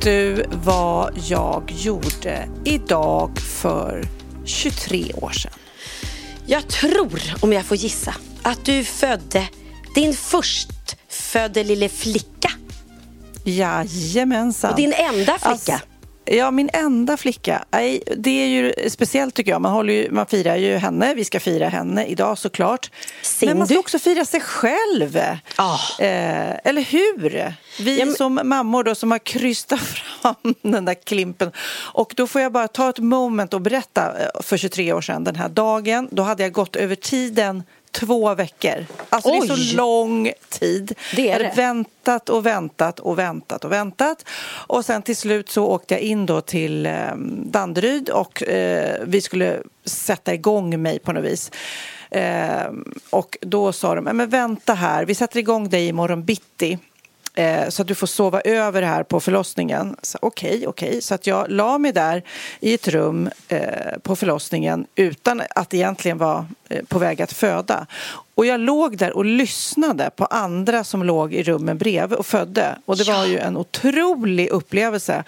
Du vad jag gjorde idag för 23 år sedan? Jag tror, om jag får gissa, att du födde din förstfödde lille flicka. Jajamensan. Och din enda flicka. Alltså, ja, min enda flicka. Nej, Det är ju speciellt tycker jag. Man, håller ju, man firar ju henne. Vi ska fira henne idag såklart. Men man ska också fira sig själv. Ah. Eh, eller hur? Vi Ja, men- som mammor då som har krystat fram den där klimpen. Och då får jag bara ta ett moment och berätta eh, för 23 år sedan den här dagen. Då hade jag gått över tiden två veckor. Alltså det är så lång tid. Det är det. väntat och väntat och väntat och väntat. Och sen till slut så åkte jag in då till eh, Danderyd och eh, vi skulle sätta igång mig på något vis. Eh, och då sa de, "Nej, men vänta här, vi sätter igång dig imorgon bitti. Eh, så att du får sova över här på förlossningen. Okej, Okej, okej. Så att jag la mig där i ett rum eh, på förlossningen utan att egentligen vara eh, på väg att föda. Och jag låg där och lyssnade på andra som låg i rummen bredvid och födde. Och det var ju en otrolig upplevelse.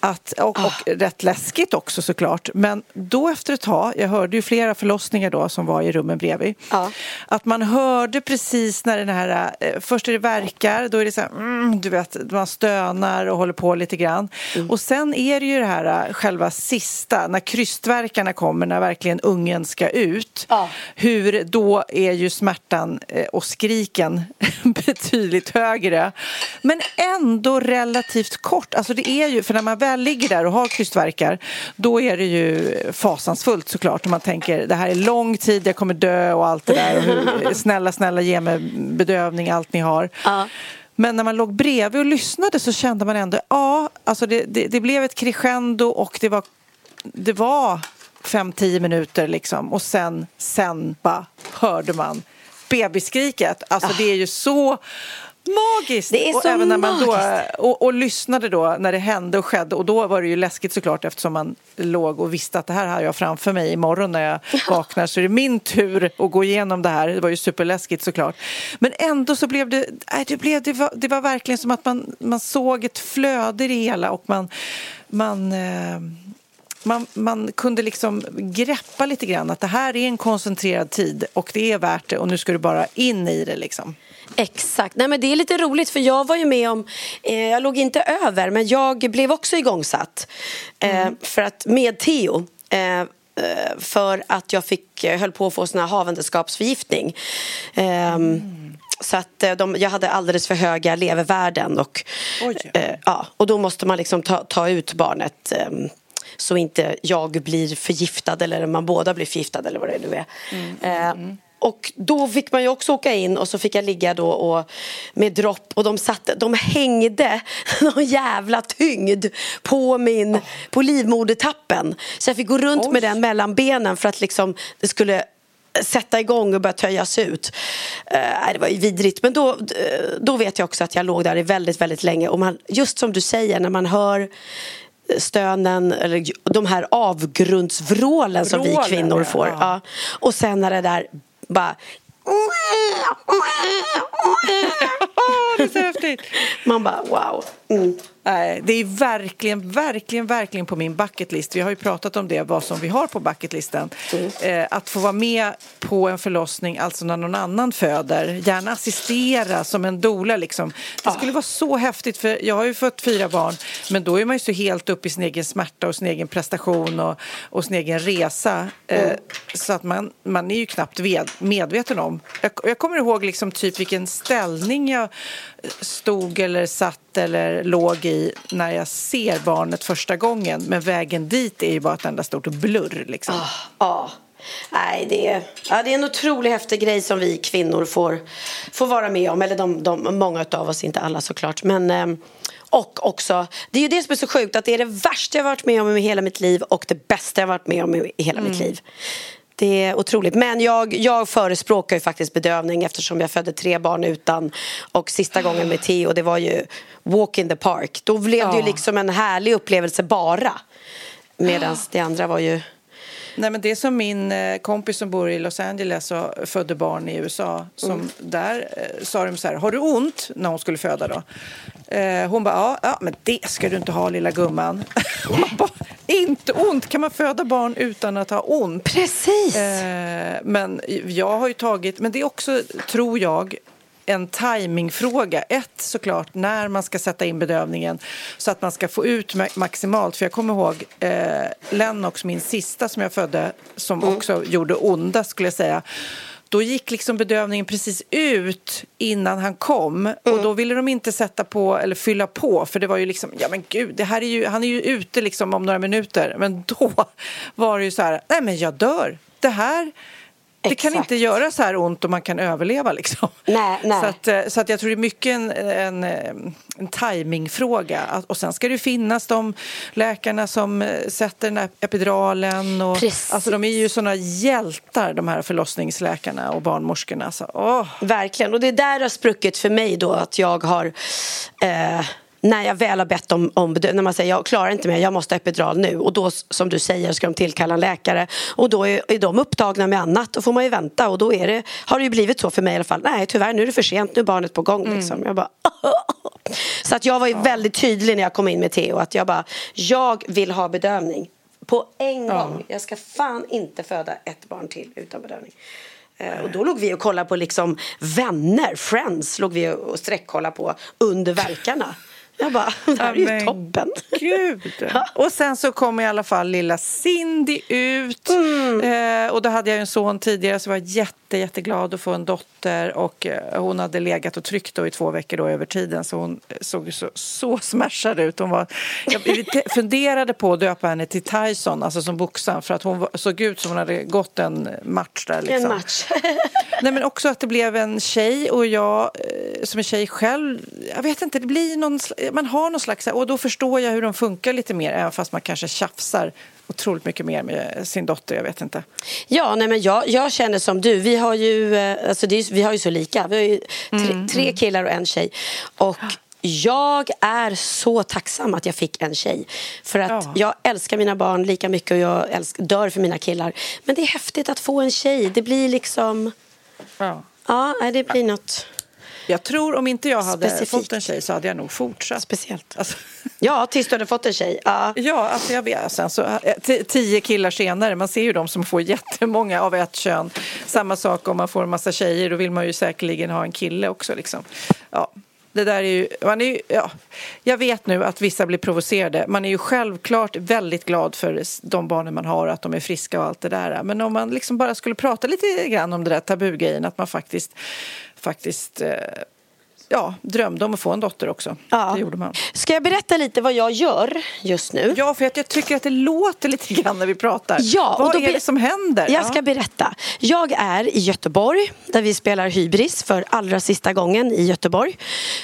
Att, och, och rätt läskigt också såklart. Men då efter ett tag, jag hörde ju flera förlossningar då som var i rummen bredvid. Ja. Att man hörde precis när den här, eh, först är det verkar, då är det så här, mm, du vet, man stönar och håller på lite grann. Och sen är det ju det här eh, själva sista, när krystverkarna kommer, när verkligen ungen ska ut. Ja. Hur då är ju smärtan eh, och skriken betydligt högre. Men ändå relativt kort. Alltså det är ju, för när man väl ligger där och har krystverkar, då är det ju fasansfullt såklart. Och man tänker, det här är lång tid, jag kommer dö och allt det där. Och hur, snälla, snälla ge mig bedövning, allt ni har. Ja. Men när man låg bredvid och lyssnade så kände man ändå, ja, alltså det, det, det blev ett crescendo och det var, det var fem, tio minuter liksom. Och sen, sen bara hörde man bebisskriket. Alltså det är ju så magiskt! Det är och så även när man då, och, och lyssnade då när det hände och skedde och då var det ju läskigt såklart eftersom man låg och visste att det här har jag framför mig imorgon när jag vaknar så är det min tur att gå igenom det här. Det var ju superläskigt såklart. Men ändå så blev det, det, blev, det, var, det var verkligen som att man, man såg ett flöde i det hela och man, man eh, man, man kunde liksom greppa lite grann att det här är en koncentrerad tid och det är värt det och nu ska du bara in i det liksom. Exakt. Nej, men det är lite roligt för jag var ju med om, eh, jag låg inte över men jag blev också igångsatt. Eh, för att med Theo. Eh, eh, för att jag fick, eh, höll på att få sån här havandeskapsförgiftning. Eh, Så att eh, de, jag hade alldeles för höga levervärden och, ja, och då måste man liksom ta, ta ut barnet eh, så inte jag blir förgiftad eller man båda blir förgiftade eller vad det nu är. Eh, och då fick man ju också åka in och så fick jag ligga då och, med dropp och de, satte, de hängde någon jävla tyngd på, min, på livmodertappen. Så jag fick gå runt med den mellan benen för att liksom det skulle sätta igång och börja töjas ut. Eh, det var ju vidrigt. Men då, då vet jag också att jag låg där i väldigt, väldigt länge. Och man, just som du säger, när man hör stönen, eller de här avgrundsvrålen som vi kvinnor ja. får. Ja. Och sen när det där bara det är så häftigt! Man bara wow. Mm. Nej, det är verkligen, verkligen, verkligen på min bucketlist. Vi har ju pratat om det, vad som vi har på bucketlisten. Mm. Eh, att få vara med på en förlossning, alltså när någon annan föder. Gärna assistera som en doula liksom. Det skulle vara så häftigt, för jag har ju fått fyra barn, men då är man ju så helt upp i sin egen smärta och sin egen prestation och, och sin egen resa. Eh, mm. Så att man, man är ju knappt medveten om. Jag, jag kommer ihåg liksom typ vilken ställning jag stod eller satt eller låg i när jag ser barnet första gången. Men vägen dit är ju bara ett enda stort blurr. Liksom. Ah, ah. Nej, det är, ja, det är en otroligt häftig grej som vi kvinnor får, får vara med om. Eller de, de, många av oss, inte alla såklart. Men, ehm, och också, det är ju det som är så sjukt att det är det värsta jag varit med om i hela mitt liv och det bästa jag varit med om i hela mm. mitt liv. Det är otroligt. Men jag, jag förespråkar ju faktiskt bedövning eftersom jag födde tre barn utan. Och sista gången med Theo, det var ju walk in the park. Då blev det ju liksom en härlig upplevelse bara. Medan det andra var ju... Nej, men det är som min eh, kompis som bor i Los Angeles och födde barn i USA. Som mm. Där eh, sa de så här, har du ont? När hon skulle föda då. Eh, hon bara, ja, ja, men det ska du inte ha lilla gumman. bara, inte ont! Kan man föda barn utan att ha ont? Precis! Men jag har ju tagit, men det är också, tror jag, en timingfråga. Ett, såklart, när man ska sätta in bedövningen så att man ska få ut maximalt. För jag kommer ihåg eh, Lennox, min sista som jag födde, som mm. också gjorde onda, skulle jag säga då gick liksom bedövningen precis ut innan han kom mm. och då ville de inte sätta på eller fylla på för det var ju liksom, ja men gud, det här är ju, han är ju ute liksom om några minuter men då var det ju så här, nej men jag dör, det här det kan inte göra så här ont om man kan överleva. Liksom. Nej, nej. Så, att, eh, så att jag tror det är mycket en, en, eh, en timingfråga. Och sen ska det finnas de läkarna som eh, sätter den här epiduralen. Och, alltså, de är ju såna hjältar, de här förlossningsläkarna och barnmorskorna. Så, åh. Verkligen. Och det är där det har spruckit för mig då att jag har eh när jag väl har bett om, om när man säger jag klarar inte mer, jag måste ha epidural nu. Och då som du säger ska de tillkalla en läkare. Och då är, är de upptagna med annat. Då får man ju vänta. Och då är det, har det ju blivit så för mig i alla fall, nej tyvärr nu är det för sent, nu är barnet på gång mm. liksom. Jag bara, så att jag var ju väldigt tydlig när jag kom in med Theo att jag bara, jag vill ha bedövning. På en gång, jag ska fan inte föda ett barn till utan bedövning. Eh, och då låg vi och kollade på liksom vänner, Friends, låg vi och sträckkollade på under verkarna. Jag bara, det här är ju toppen. Gud. Och sen så kom i alla fall lilla Cindy ut. Mm. Eh, och då hade jag en son tidigare så var jag jätte, jätteglad att få en dotter. Och eh, hon hade legat och tryckt då i två veckor då över tiden så hon såg så, så smashad ut. Hon var, jag funderade på att döpa henne till Tyson, alltså som boxaren för att hon var, såg ut som hon hade gått en match där. Liksom. En match. Nej men också att det blev en tjej och jag eh, som är tjej själv, jag vet inte, det blir någon man har någon slags, och då förstår jag hur de funkar lite mer, även fast man kanske tjafsar otroligt mycket mer med sin dotter, jag vet inte. Ja, nej men jag, jag känner som du, vi har ju, eh, alltså är, vi har ju så lika, vi har ju tre, mm, tre mm. killar och en tjej. Och jag är så tacksam att jag fick en tjej. För att ja. jag älskar mina barn lika mycket och jag älsk, dör för mina killar. Men det är häftigt att få en tjej, det blir liksom... Ja, ja det blir något... Jag tror om inte jag hade Specifikt. fått en tjej så hade jag nog fortsatt. Speciellt. Alltså. Ja, tills du hade fått en tjej. Ja, ja alltså jag vet. Sen så, eh, tio killar senare, man ser ju de som får jättemånga av ett kön. Samma sak om man får en massa tjejer, då vill man ju säkerligen ha en kille också. Liksom. Ja, det där är ju, man är ju, ja, jag vet nu att vissa blir provocerade. Man är ju självklart väldigt glad för de barnen man har, att de är friska och allt det där. Men om man liksom bara skulle prata lite grann om det där tabugrejen, att man faktiskt, faktiskt eh, ja, drömde om att få en dotter också. Ja. Det gjorde man. Ska jag berätta lite vad jag gör just nu? Ja, för att jag tycker att det låter lite grann när vi pratar. Ja, vad är det som händer? Jag ska berätta. Jag är i Göteborg där vi spelar Hybris för allra sista gången i Göteborg.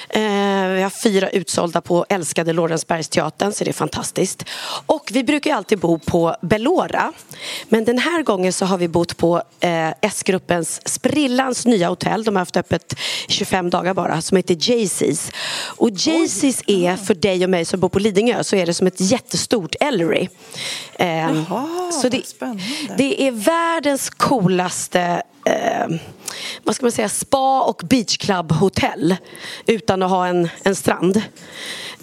Eh, vi har fyra utsålda på älskade Lorensbergsteatern så det är fantastiskt. Och vi brukar alltid bo på Bellora. Men den här gången så har vi bott på eh, S-gruppens sprillans nya hotell. De har haft öppet 25 dagar bara som heter Jaycees. Och Jaycees är för dig och mig som bor på Lidingö så är det som ett jättestort Ellery. Eh, Jaha, så det, det är världens coolaste eh, vad ska man säga, spa och beachclub-hotell utan att ha en, en strand.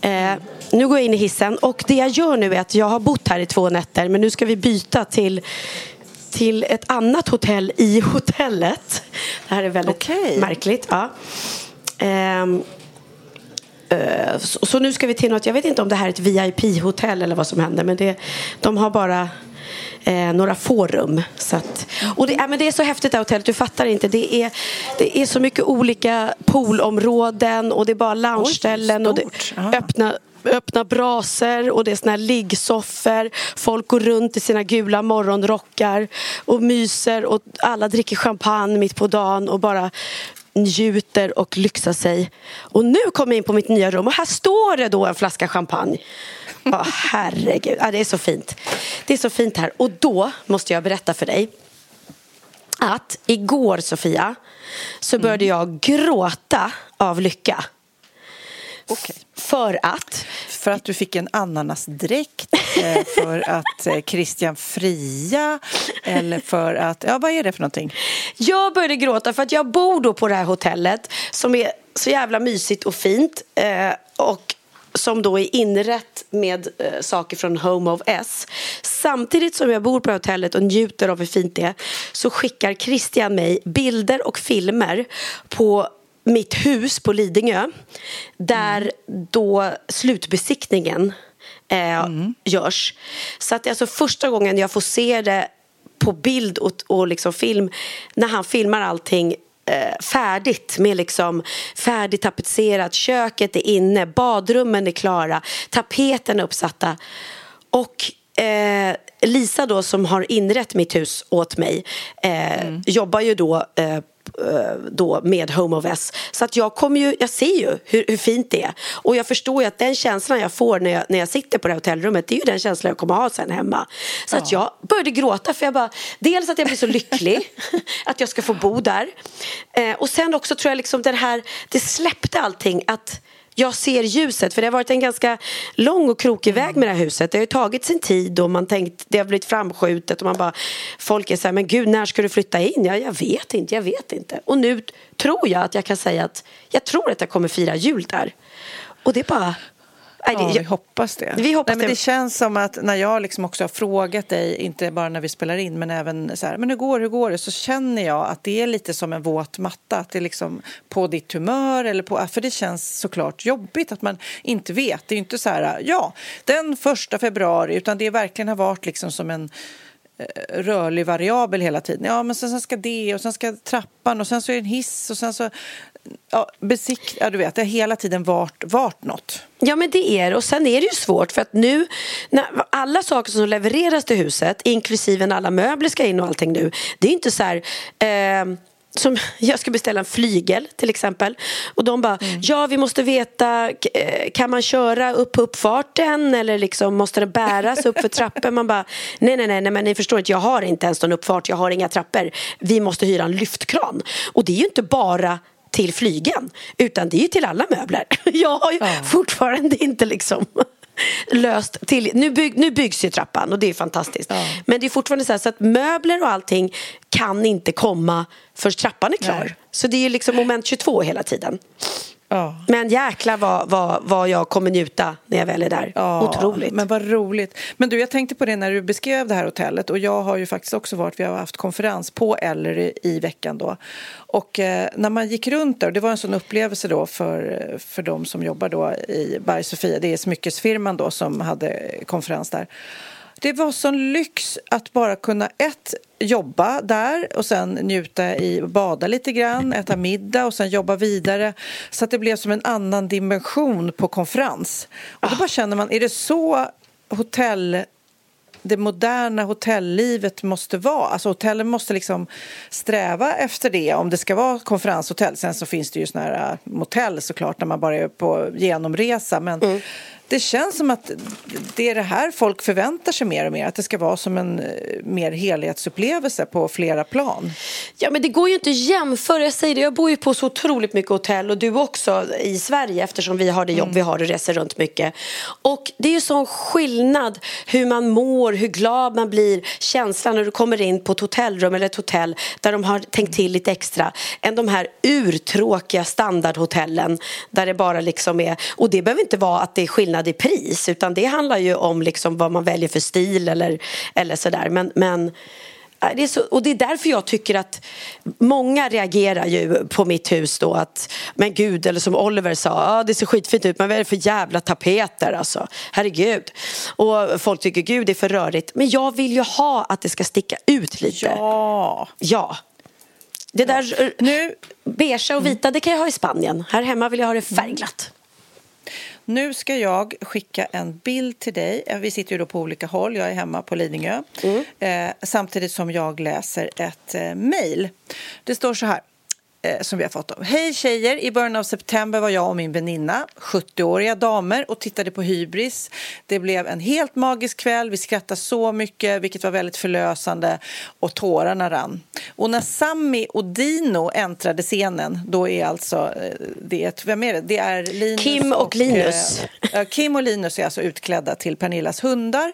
Eh, nu går jag in i hissen och det jag gör nu är att jag har bott här i två nätter men nu ska vi byta till till ett annat hotell i hotellet. Det här är väldigt Okej. märkligt. Ja. Ehm, eh, så, så nu ska vi till något, jag vet inte om det här är ett VIP-hotell eller vad som händer men det, de har bara eh, några få rum. Så att, och det, ja, men det är så häftigt det här hotellet, du fattar inte. Det är, det är så mycket olika poolområden och det är bara loungeställen och det, öppna öppna braser och det är såna här liggsoffor. Folk går runt i sina gula morgonrockar och myser och alla dricker champagne mitt på dagen och bara njuter och lyxar sig. Och nu kommer jag in på mitt nya rum och här står det då en flaska champagne. Ja, herregud, ja, det är så fint. Det är så fint här. Och då måste jag berätta för dig att igår, Sofia, så började jag gråta av lycka. Okej. För att För att du fick en ananasdräkt, eh, för att eh, Christian fria eller för att... Ja, vad är det för någonting? Jag började gråta för att jag bor då på det här hotellet som är så jävla mysigt och fint eh, och som då är inrätt med saker från Home of S. Samtidigt som jag bor på hotellet och njuter av hur fint det är så skickar Christian mig bilder och filmer på mitt hus på Lidingö där då slutbesiktningen eh, görs. Så att det är alltså första gången jag får se det på bild och, och liksom film när han filmar allting eh, färdigt med liksom färdigtapetserat, köket är inne, badrummen är klara, tapeten är uppsatta. Och eh, Lisa då som har inrett mitt hus åt mig eh, jobbar ju då eh, då med Home of S. Så att jag, kommer ju, jag ser ju hur, hur fint det är. Och jag förstår ju att den känslan jag får när jag, när jag sitter på det här hotellrummet det är ju den känslan jag kommer ha sen hemma. Så att jag började gråta för jag bara, dels att jag blir så lycklig att jag ska få bo där. Eh, och sen också tror jag liksom den här, det släppte allting att jag ser ljuset, för det har varit en ganska lång och krokig väg med det här huset. Det har ju tagit sin tid och man tänkt, det har blivit framskjutet och man bara, folk är så här, men gud, när ska du flytta in? Ja, jag vet inte, jag vet inte. Och nu tror jag att jag kan säga att jag tror att jag kommer fira jul där. Och det är bara... Ja, vi hoppas det. Vi hoppas Nej, men det. känns som att när jag liksom också har frågat dig, inte bara när vi spelar in, men även så här, men hur går hur går det? Så känner jag att det är lite som en våt matta, att det är liksom på ditt humör eller på, för det känns såklart jobbigt att man inte vet. Det är ju inte så här, ja, den första februari, utan det verkligen har varit liksom som en eh, rörlig variabel hela tiden. Ja, men sen, sen ska det och sen ska trappan och sen så är det en hiss och sen så ja, besikt, ja du vet, det har hela tiden varit, varit något. Ja men det är och sen är det ju svårt för att nu när alla saker som levereras till huset inklusive när alla möbler ska in och allting nu det är inte så här eh, som jag ska beställa en flygel till exempel och de bara ja vi måste veta eh, kan man köra upp på uppfarten eller liksom måste det bäras upp för trappor man bara nej nej nej nej men ni förstår inte jag har inte ens någon uppfart jag har inga trappor vi måste hyra en lyftkran. Och det är ju inte bara till flygen utan det är ju till alla möbler. Jag har ju Ja. fortfarande inte liksom löst till. Nu, bygg, nu byggs ju trappan och det är fantastiskt. Ja. Men det är fortfarande så, här, så att möbler och allting kan inte komma förrän trappan är klar. Nej. Så det är ju liksom moment 22 hela tiden. Ja. Men jäklar vad, vad, vad jag kommer njuta när jag väl är där. Ja, Otroligt. Men vad roligt. Men du, jag tänkte på det när du beskrev det här hotellet och jag har ju faktiskt också varit, vi har haft konferens på Ellery i veckan då. Och eh, när man gick runt där, och det var en sån upplevelse då för, för de som jobbar då i Berg Sofia, det är smyckesfirman då som hade konferens där. Det var sån lyx att bara kunna ett jobba där och sen njuta i bada lite grann, äta middag och sen jobba vidare så att det blev som en annan dimension på konferens. Och då bara känner man, är det så hotell det moderna hotellivet måste vara. Alltså hotellen måste liksom sträva efter det om det ska vara konferenshotell. Sen så finns det ju såna här äh, motell såklart när man bara är på genomresa. Men det känns som att det är det här folk förväntar sig mer och mer. Att det ska vara som en eh, mer helhetsupplevelse på flera plan. Ja, men det går ju inte att jämföra. Jag säger det, jag bor ju på så otroligt mycket hotell och du också i Sverige eftersom vi har det jobb mm. vi har och reser runt mycket. Och det är ju sån skillnad hur man mår, hur glad man blir, känslan när du kommer in på ett hotellrum eller ett hotell där de har tänkt till lite extra än de här urtråkiga standardhotellen där det bara liksom är, och det behöver inte vara att det är skillnad i pris utan det handlar ju om liksom vad man väljer för stil eller, eller sådär men, men det är så, och det är därför jag tycker att många reagerar ju på mitt hus då att men gud, eller som Oliver sa, ah, det ser skitfint ut men vad är det för jävla tapeter alltså, herregud. Och folk tycker gud det är för rörigt men jag vill ju ha att det ska sticka ut lite. Ja. Ja. Det där nu, beige och vita det kan jag ha i Spanien. Här hemma vill jag ha det färgglatt. Nu ska jag skicka en bild till dig. Eh, vi sitter ju då på olika håll. Jag är hemma på Lidingö. Mm. Eh, samtidigt som jag läser ett eh, mejl. Det står så här som vi har fått. Dem. Hej tjejer! I början av september var jag och min väninna, 70-åriga damer, och tittade på Hybris. Det blev en helt magisk kväll. Vi skrattade så mycket, vilket var väldigt förlösande, och tårarna rann. Och när Sammy och Dino äntrade scenen, då är alltså eh, det är, vem är det? Det är Linus Kim och, och Linus. Äh, Kim och Linus är alltså utklädda till Pernillas hundar.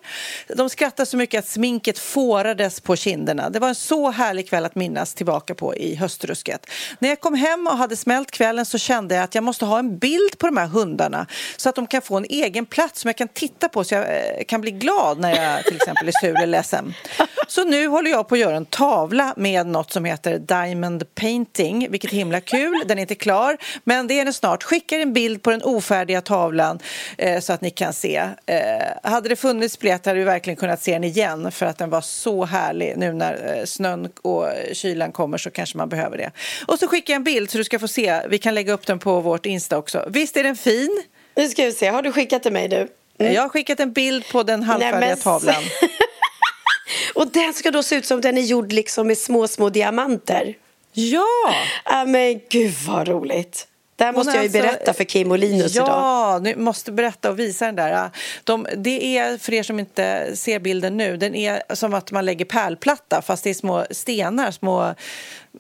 De skrattade så mycket att sminket fårades på kinderna. Det var en så härlig kväll att minnas tillbaka på i höstrusket. När jag kom hem och hade smält kvällen så kände jag att jag måste ha en bild på de här hundarna så att de kan få en egen plats som jag kan titta på så jag eh, kan bli glad när jag till exempel är sur eller ledsen. Så nu håller jag på att göra en tavla med något som heter Diamond Painting, vilket är himla kul. Den är inte klar, men det är den snart. Skickar en bild på den ofärdiga tavlan eh, så att ni kan se. Eh, hade det funnits biljett hade vi verkligen kunnat se den igen för att den var så härlig. Nu när eh, snön och kylan kommer så kanske man behöver det. Och skickar jag en bild så du ska få se. Vi kan lägga upp den på vårt Insta också. Visst är den fin? Nu ska vi se. Har du skickat till mig nu? Mm. Jag har skickat en bild på den halvfärdiga Nej, men... tavlan. och den ska då se ut som den är gjord liksom med små, små diamanter. Ja! Ja, men gud vad roligt. Det här måste jag ju alltså, berätta för Kim och Linus ja, idag. Ja, nu måste berätta och visa den där. De, det är, för er som inte ser bilden nu, den är som att man lägger pärlplatta fast det är små stenar, små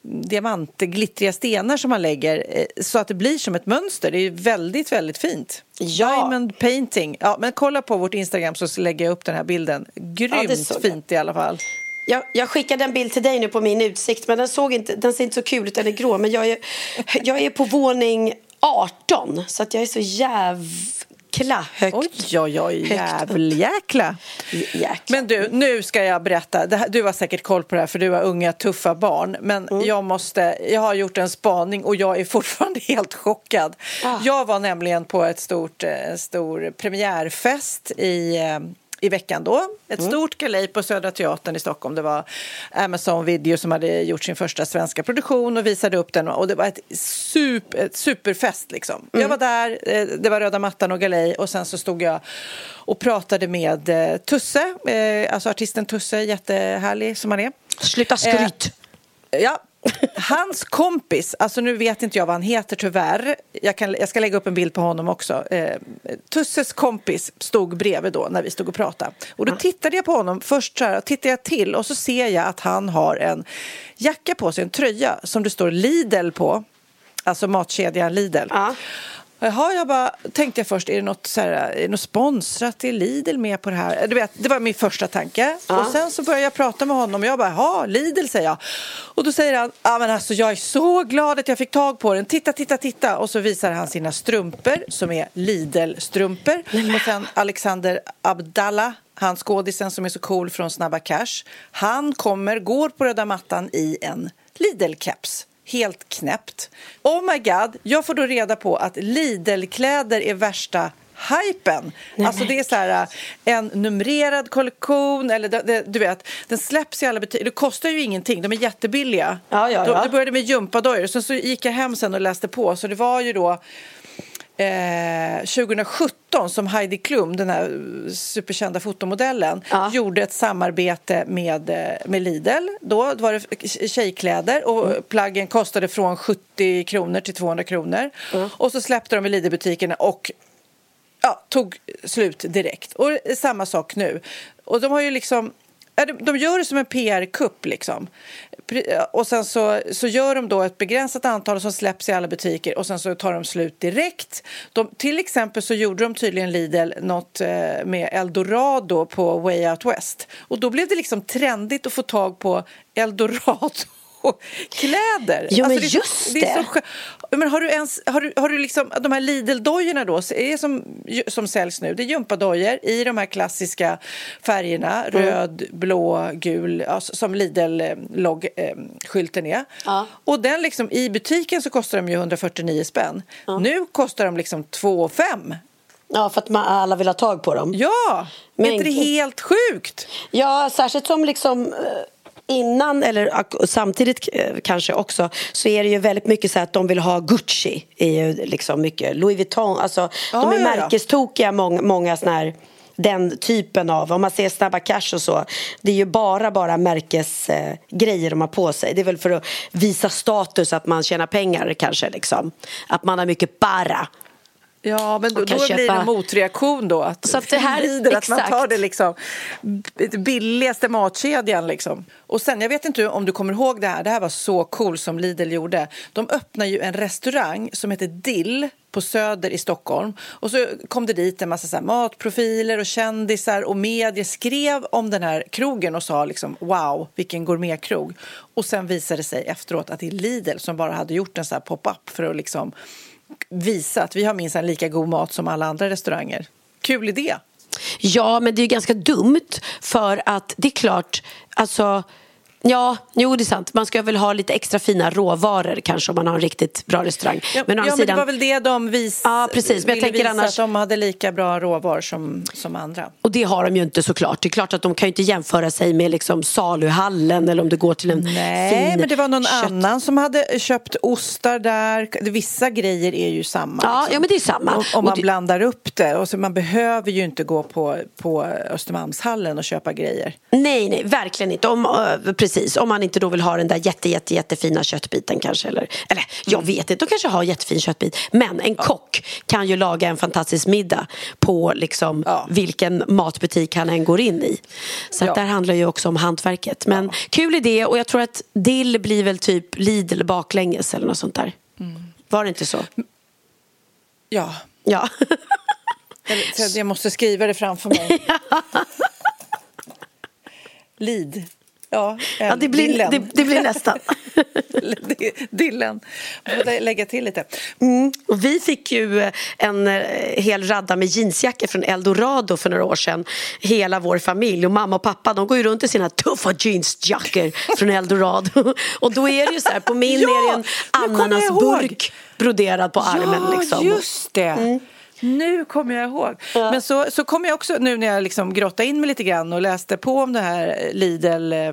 diamantglittriga stenar som man lägger eh, så att det blir som ett mönster. Det är väldigt, väldigt fint. Ja. Diamond painting. Ja, men kolla på vårt Instagram så lägger jag upp den här bilden. Grymt ja, fint i alla fall. Jag, jag skickade en bild till dig nu på min utsikt men den, såg inte, den ser inte så kul ut, den är grå. Men jag är, jag är på våning 18 så att jag är så jävla högt. Oj, oj, oj, jävljäkla. Men du, nu ska jag berätta. Här, du har säkert koll på det här för du har unga tuffa barn. Men mm. jag måste, jag har gjort en spaning och jag är fortfarande helt chockad. Ah. Jag var nämligen på ett stort, eh, stor premiärfest i eh, i veckan då. Ett mm. stort galej på Södra Teatern i Stockholm. Det var Amazon Video som hade gjort sin första svenska produktion och visade upp den. Och det var ett, super, ett superfest liksom. Mm. Jag var där, eh, det var röda mattan och galej och sen så stod jag och pratade med eh, Tusse, eh, alltså artisten Tusse, jättehärlig som han är. Sluta skryt! Ja, Hans kompis, alltså nu vet inte jag vad han heter tyvärr. Jag, kan, jag ska lägga upp en bild på honom också. Eh, Tusses kompis stod bredvid då när vi stod och pratade. Och då tittade jag på honom. Först så här, tittade jag till och så ser jag att han har en jacka på sig, en tröja som det står Lidl på. Alltså matkedjan Lidl. Ja. Jaha, jag bara, tänkte jag först, är det något, så här, är något sponsrat? Är Lidl med på det här? Du vet, det var min första tanke. Ja. Och sen så började jag prata med honom och jag bara, jaha, Lidl säger jag. Och då säger han, ja men alltså jag är så glad att jag fick tag på den. Titta, titta, titta. Och så visar han sina strumpor som är Lidl-strumpor. Och sen Alexander Abdallah han skådisen som är så cool från Snabba Cash. Han kommer, går på röda mattan i en Lidl-keps. Helt knäppt. Oh my god, jag får då reda på att Lidl-kläder är värsta hypen. Nej, alltså det är så här en numrerad kollektion eller det, det, du vet, den släpps i alla butiker. Det kostar ju ingenting, de är jättebilliga. Ja, ja, ja. Det började med gympadojor, sen så gick jag hem sen och läste på så det var ju då eh, 2017 som Heidi Klum, den här superkända fotomodellen, ja. gjorde ett samarbete med, eh, med Lidl. Då var det tjejkläder och mm. plaggen kostade från 70 kronor till 200 kronor. Mm. Och så släppte de i Lidl-butikerna och ja, tog slut direkt. Och samma sak nu. Och de har ju liksom de gör det som en PR-kupp. Liksom. Eh, och sen så, så gör de då ett begränsat antal som släpps i alla butiker och sen så tar de slut direkt. De, till exempel så gjorde de tydligen Lidl något eh, med Eldorado på Way Out West. Och då blev det liksom trendigt att få tag på Eldorado kläder. Jo, men alltså, just det. det. Så, men har du ens, har du, har du liksom, de här Lidl-dojorna då, är som, som säljs nu, det är gympadojor i de här klassiska färgerna, mm. röd, blå, gul, alltså, som Lidl-skylten är. Ja. Och den liksom, i butiken så kostar de ju 149 spänn. Ja. Nu kostar de liksom 2 5 Ja, för att man, alla vill ha tag på dem. Ja! Men, är inte det helt sjukt? Ja, särskilt som liksom eh, innan eller samtidigt eh, kanske också så är det ju väldigt mycket så att de vill ha Gucci är ju liksom mycket Louis Vuitton alltså ja, de är ja, märkestokiga många, många såna här den typen av, om man ser Snabba Cash och så det är ju bara, bara märkesgrejer eh, de har på sig. Det är väl för att visa status att man tjänar pengar kanske liksom. Att man har mycket bara Ja, men då, då köpa... blir det en motreaktion då. Att, så att, det här, lider, att man tar det liksom billigaste matkedjan. Liksom. Och sen, jag vet inte om du kommer ihåg det här, det här var så cool som Lidl gjorde. De öppnade ju en restaurang som heter Dill på Söder i Stockholm. Och så kom det dit en massa så matprofiler och kändisar och medier skrev om den här krogen och sa liksom wow, vilken gourmetkrog. Och sen visade det sig efteråt att det är Lidl som bara hade gjort en så pop-up för att liksom visa att vi har minst lika god mat som alla andra restauranger. Kul idé! Ja, men det är ganska dumt för att det är klart, alltså Ja, jo det är sant. Man ska väl ha lite extra fina råvaror kanske om man har en riktigt bra restaurang. Ja, men, ja, sidan... men det var väl det de vis... ja, precis. Men jag tänker visa annars... att de hade lika bra råvaror som, som andra. Och det har de ju inte såklart. Det är klart att de kan ju inte jämföra sig med liksom saluhallen eller om du går till en Nej, fin men det var någon kött... annan som hade köpt ostar där. Vissa grejer är ju samma. Ja, liksom. ja men det är samma. Om, om man det... blandar upp det. Och så man behöver ju inte gå på, på Östermalmshallen och köpa grejer. Nej, nej, verkligen inte. Om, precis, om man inte då vill ha den där jätte, jätte, jättefina köttbiten kanske. Eller, eller jag mm. vet inte, de kanske har jättefin köttbit. Men en ja. kock kan ju laga en fantastisk middag på liksom ja. vilken matbutik han än går in i. Så ja. där handlar ju också om hantverket. Men kul idé och jag tror att dill blir väl typ Lidl baklänges eller något sånt där. Mm. Var det inte så? Ja. Ja. jag måste skriva det framför mig. Lid. Ja, ja det, blir, det, det, blir nästan. Dillen. Jag lägga till lite. Mm. Och vi fick ju eh, en eh, hel radda med jeansjackor från Eldorado för några år sedan. Hela vår familj. Och mamma och pappa de går ju runt i sina tuffa jeansjackor från Eldorado. och då är det ju så här, på min ja, är det en ananasburk broderad på armen. Ja, liksom. just det. Mm. Nu kommer jag ihåg. Ja. Men så, så kom jag också nu när jag liksom grottade in mig lite grann och läste på om det här Lidl eh,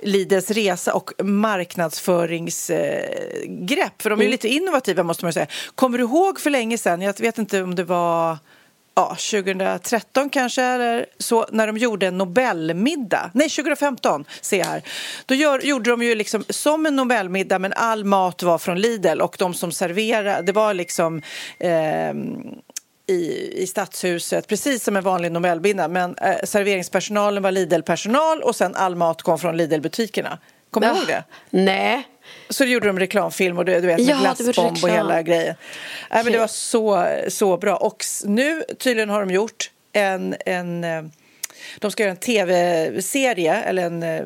Lidls resa och marknadsföringsgrepp. För de är mm. lite innovativa måste man säga. Kommer du ihåg för länge sedan, jag vet inte om det var ja, 2013 kanske, eller så, när de gjorde en Nobelmiddag. Nej, 2015 ser jag här. Då gör, gjorde de ju liksom som en Nobelmiddag men all mat var från Lidl och de som serverade, det var liksom eh, i, i Stadshuset, precis som en vanlig Nobelmiddag. Men eh, serveringspersonalen var Lidl-personal och sen all mat kom från Lidl-butikerna. Kommer du ihåg det? Nej. Så gjorde de reklamfilm och du, du vet med ja, glassbomb och hela grejen. Nej, men det var så, så bra. Och nu tydligen har de gjort en, en eh, de ska göra en tv-serie eller en eh,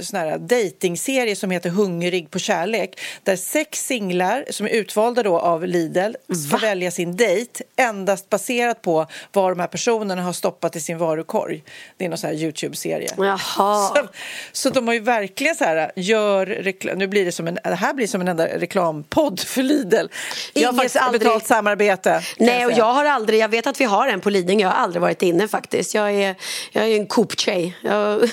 sån här datingserie som heter Hungrig på kärlek där sex singlar som är utvalda då av Lidl ska Va? välja sin dejt endast baserat på vad de här personerna har stoppat i sin varukorg. Det är någon sån här Youtube-serie. Så, så de har ju verkligen så här, gör reklam. Nu blir det som en, det här blir som en enda reklampodd för Lidl. Inget aldrig... betalt samarbete. Nej, och jag har aldrig, jag vet att vi har en på Lidingö, jag har aldrig varit inne faktiskt. Jag är jag är en Coop-tjej. Jag,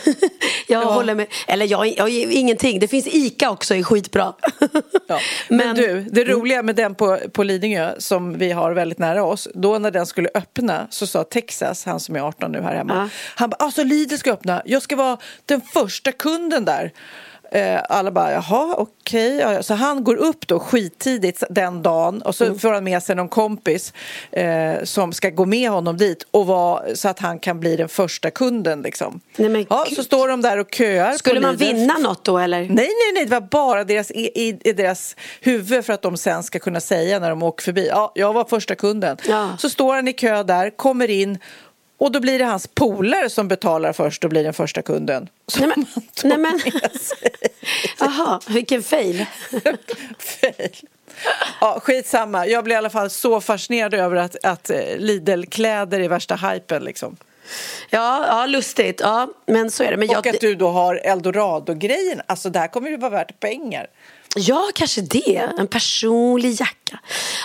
jag ja. håller med. Eller jag, jag, ingenting. Det finns Ica också, är skitbra. Ja. Men, Men, du, det mm. roliga med den på, på Lidingö som vi har väldigt nära oss. Då när den skulle öppna så sa Texas, han som är 18 nu här hemma. Ja. Han bara, alltså Lidl ska öppna. Jag ska vara den första kunden där. Eh, alla bara, jaha, okej. Okay. Så han går upp då skittidigt den dagen och så mm. får han med sig någon kompis eh, som ska gå med honom dit och var, så att han kan bli den första kunden. Liksom. Nej, ja, så står de där och köar. Skulle man Lidl. vinna något då eller? Nej, nej, nej, det var bara deras, i, i, i, deras huvud för att de sen ska kunna säga när de åker förbi, ja, jag var första kunden. Ja. Så står han i kö där, kommer in och då blir det hans polare som betalar först och blir den första kunden. Nej men, nej men. Jaha, vilken fail. fail. Ja, skitsamma. Jag blir i alla fall så fascinerad över att, att eh, Lidl-kläder är värsta hypen liksom. Ja, ja, lustigt. Ja, men så är det. Men och jag... att du då har eldorado-grejen. Alltså det här kommer ju vara värt pengar. Ja, kanske det. En personlig jacka.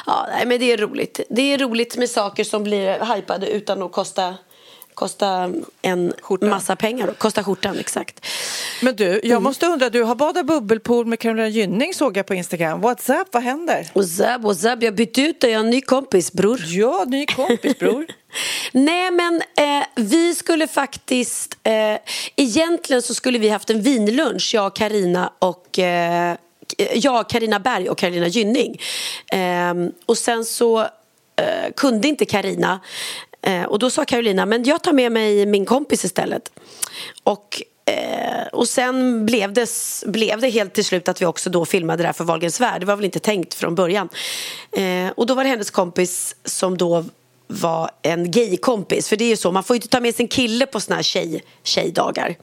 Ja, nej, men det är roligt. Det är roligt med saker som blir hypade utan att kosta kosta en skjortan. massa pengar. Kosta skjortan, exakt. Men du, jag mm. måste undra, du har badat bubbelpool med Carolina Gynning såg jag på Instagram. What's up, vad händer? What's up, what's up? Jag bytte ut dig, jag har en ny kompis, bror. Ja, ny kompis, bror. Nej, men eh, vi skulle faktiskt... Eh, egentligen så skulle vi haft en vinlunch, jag, Karina och... Eh, Eh, jag, Karina Berg och Karolina Gynning. Eh, och sen så eh, kunde inte Karina Eh, och då sa Carolina, men jag tar med mig min kompis istället. Och eh, och sen blev det, blev det helt till slut att vi också då filmade det här för Wahlgrens värld. Det var väl inte tänkt från början. Eh, och då var det hennes kompis som då var en gaykompis. För det är ju så, man får inte ta med sin kille på såna här tjej, tjejdagar.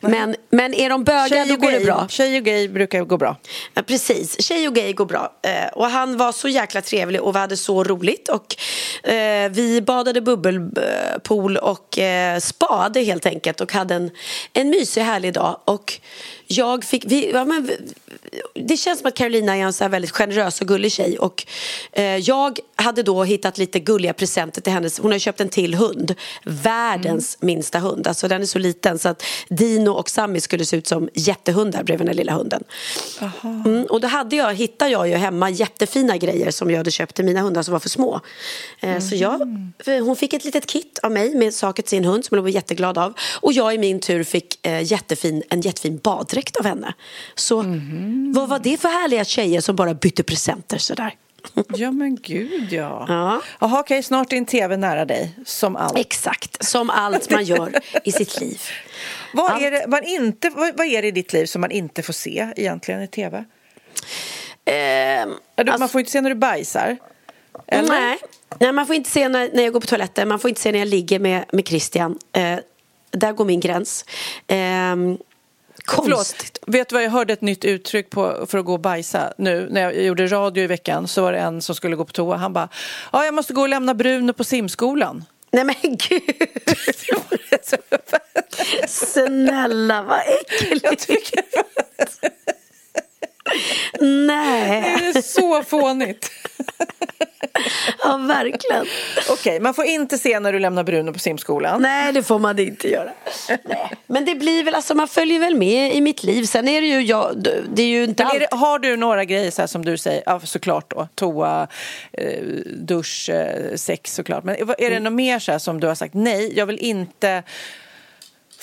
Men, men är de bögar då går det bra. Tjej och gay brukar gå bra. Ja, precis, tjej och gay går bra. Eh, och han var så jäkla trevlig och vi hade så roligt. Och, eh, vi badade bubbelpool och eh, spade helt enkelt och hade en, en mysig härlig dag. Och jag fick, vi, ja, men, det känns som att Carolina är en så väldigt generös och gullig tjej. Och, eh, jag hade då hittat lite gulliga presenter till hennes. Hon har köpt en till hund. Världens mm. minsta hund. Alltså, den är så liten så att Dino och Sammy skulle se ut som jättehundar bredvid den lilla hunden. Mm, och då hade jag, hittade jag ju hemma jättefina grejer som jag hade köpt till mina hundar som var för små. Eh, mm. Så jag, hon fick ett litet kit av mig med saker till sin hund som hon var jätteglad av. Och jag i min tur fick eh, jättefin, en jättefin baddräkt av henne. Så mm. vad var det för härliga tjejer som bara bytte presenter sådär? Ja men gud ja. ja. Jaha okej, snart är en tv nära dig, som allt. Exakt, som allt man gör i sitt liv. Vad är, det, man inte, vad, vad, är det i ditt liv som man inte får se egentligen i tv? Eh, alltså, man får inte se när du bajsar? Eller? Nej. nej, man får inte se när, när jag går på toaletten, man får inte se när jag ligger med, med Christian. Eh, där går min gräns. Eh, Konstigt. Vet du vad, jag hörde ett nytt uttryck på, för att gå och bajsa nu. När jag gjorde radio i veckan så var det en som skulle gå på toa. Han bara, ja jag måste gå och lämna Bruno på simskolan. Nej men gud! Snälla vad äckligt! Nej. Det är så fånigt. ja, verkligen. Okej, okay, man får inte se när du lämnar Bruno på simskolan. Nej, det får man inte göra. Nej. Men det blir väl, alltså man följer väl med i mitt liv. Sen är det ju jag, det är ju inte allt. Det, har du några grejer så som du säger, ja såklart då, toa, eh, dusch, eh, sex såklart. Men är det mm. något mer så som du har sagt, nej, jag vill inte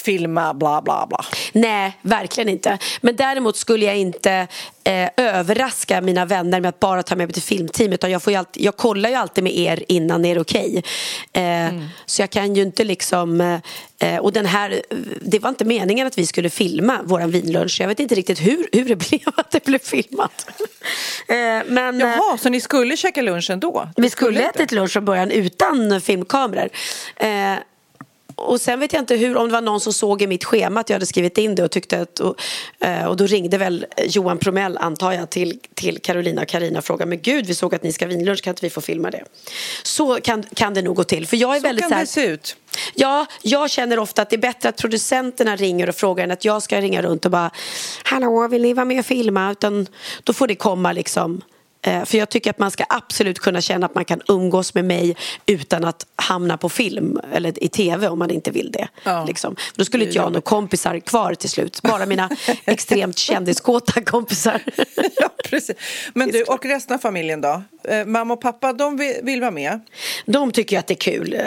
filma bla bla bla. Nej, verkligen inte. Men däremot skulle jag inte eh, överraska mina vänner med att bara ta med mig till filmteam. Utan jag, får alltid, jag kollar ju alltid med er innan är det okej. Okay. Eh, mm. Så jag kan ju inte liksom... Eh, och den här, det var inte meningen att vi skulle filma vår vinlunch. Jag vet inte riktigt hur, hur det blev att det blev filmat. Eh, men, Jaha, så ni skulle käka lunch ändå? Vi skulle, skulle ätit lunch från början utan filmkameror. Och sen vet jag inte hur, om det var någon som såg i mitt schema att jag hade skrivit in det och tyckte att och, eh, och då ringde väl Johan Promell antar jag till, till Carolina och Karina och frågade men gud vi såg att ni ska vinlunch kan inte vi få filma det? Så kan, kan det nog gå till för jag är så väldigt kan så här, det se ut. Ja, jag känner ofta att det är bättre att producenterna ringer och frågar än att jag ska ringa runt och bara Hallå, vill ni vara med och filma? Utan då får det komma liksom för jag tycker att man ska absolut kunna känna att man kan umgås med mig utan att hamna på film eller i tv om man inte vill det. Ja. Liksom. Då skulle inte jag ha några kompisar kvar till slut. Bara mina extremt kändiskåta kompisar. ja, precis. Men du, och resten av familjen då? Eh, mamma och pappa, de vill, vill vara med? De tycker att det är kul, eh,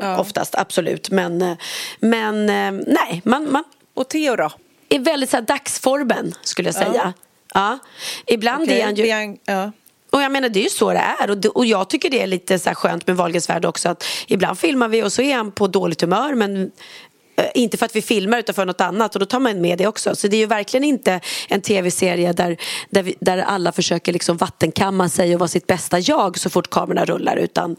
ja. oftast, absolut. Men, men nej, man, man... Och Theo då? är väldigt så här, dagsformen, skulle jag säga. Ja. Ibland Okej, är han ju... Bian- ja. Och jag menar det är ju så det är och, det, och jag tycker det är lite så skönt med Wahlgrens värld också att ibland filmar vi och så är han på dåligt humör men eh, inte för att vi filmar utan för något annat och då tar man med det också. Så det är ju verkligen inte en tv-serie där, där, vi, där alla försöker liksom vattenkamma sig och vara sitt bästa jag så fort kamerorna rullar utan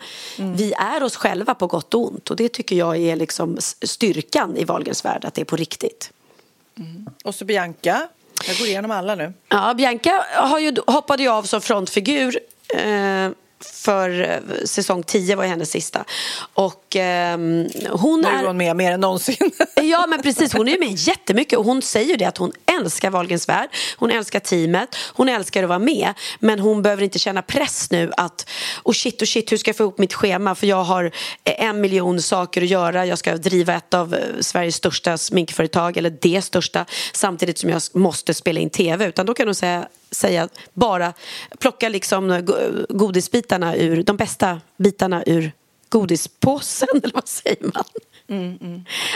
vi är oss själva på gott och ont och det tycker jag är liksom styrkan i Wahlgrens värld att det är på riktigt. Och så Bianca. Jag går igenom alla nu. Ja, Bianca har ju, hoppade ju av som frontfigur eh, för eh, säsong 10 var hennes sista. Och ehm, hon Nu är hon med mer än någonsin. Ja men precis, hon är med jättemycket. Och hon säger ju det att hon älskar Wahlgrens värld, hon älskar teamet, hon älskar att vara med. Men hon behöver inte känna press nu att oh shit, oh shit, hur ska jag få ihop mitt schema? För jag har eh, en miljon saker att göra, jag ska driva ett av eh, Sveriges största sminkföretag eller det största samtidigt som jag måste spela in tv. Utan då kan hon säga säga bara plocka liksom eh, go- godisbitarna ur de bästa bitarna ur godispåsen eller vad säger man?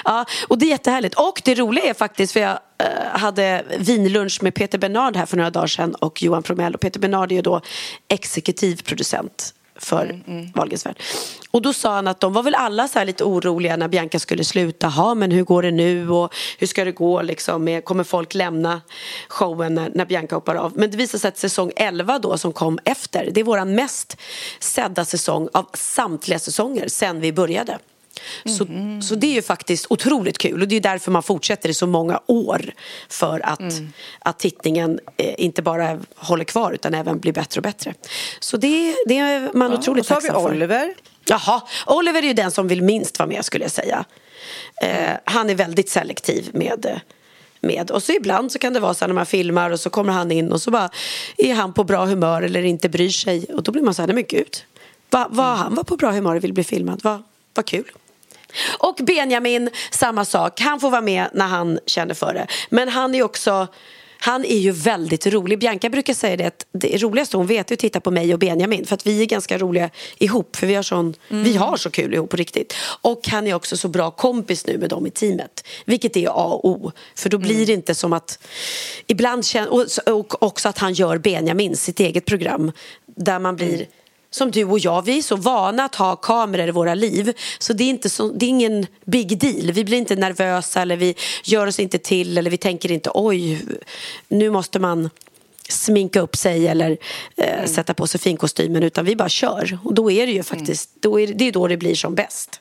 Ja, och det är jättehärligt. Och det roliga är faktiskt, för jag eh, hade vinlunch med Peter Bernard här för några dagar sedan och Johan Promell. Och Peter Bernard är ju då exekutiv producent för Wahlgrens värld. Och då sa han att de var väl alla så lite oroliga när Bianca skulle sluta. Ha, men hur går det nu och hur ska det gå liksom? Med, kommer folk lämna showen när, när Bianca hoppar av? Men det visade sig att säsong 11 då som kom efter, det är våran mest sedda säsong av samtliga säsonger sen vi började. Så, så det är ju faktiskt otroligt kul och det är därför man fortsätter i så många år för att, att tittningen eh, inte bara håller kvar utan även blir bättre och bättre. Så det, det är man otroligt och så har vi tacksam för. Oliver. Jaha, Oliver är ju den som vill minst vara med skulle jag säga. Eh, han är väldigt selektiv med med. Och så ibland så kan det vara så här när man filmar och så kommer han in och så bara är han på bra humör eller inte bryr sig och då blir man så här, nej men gud. Vad va, han var på bra humör och vill bli filmad, vad va kul. Och Benjamin, samma sak. Han får vara med när han känner för det. Men han är också han är ju väldigt rolig. Bianca brukar säga det att det roligaste hon vet är att titta på mig och Benjamin. För att vi är ganska roliga ihop. För vi har, sån, vi har så kul ihop på riktigt. Och han är också så bra kompis nu med dem i teamet. Vilket är A och O. För då blir det inte som att... Ibland känner, och, och också att han gör Benjamin, sitt eget program. Där man blir som du och jag, vi är så vana att ha kameror i våra liv så det är, inte så, det är ingen big deal. Vi blir inte nervösa eller vi gör oss inte till eller vi tänker inte oj, nu måste man sminka upp sig eller eh, sätta på sig finkostymen utan vi bara kör. Och då är det ju faktiskt, då är, det- det är då det blir som bäst.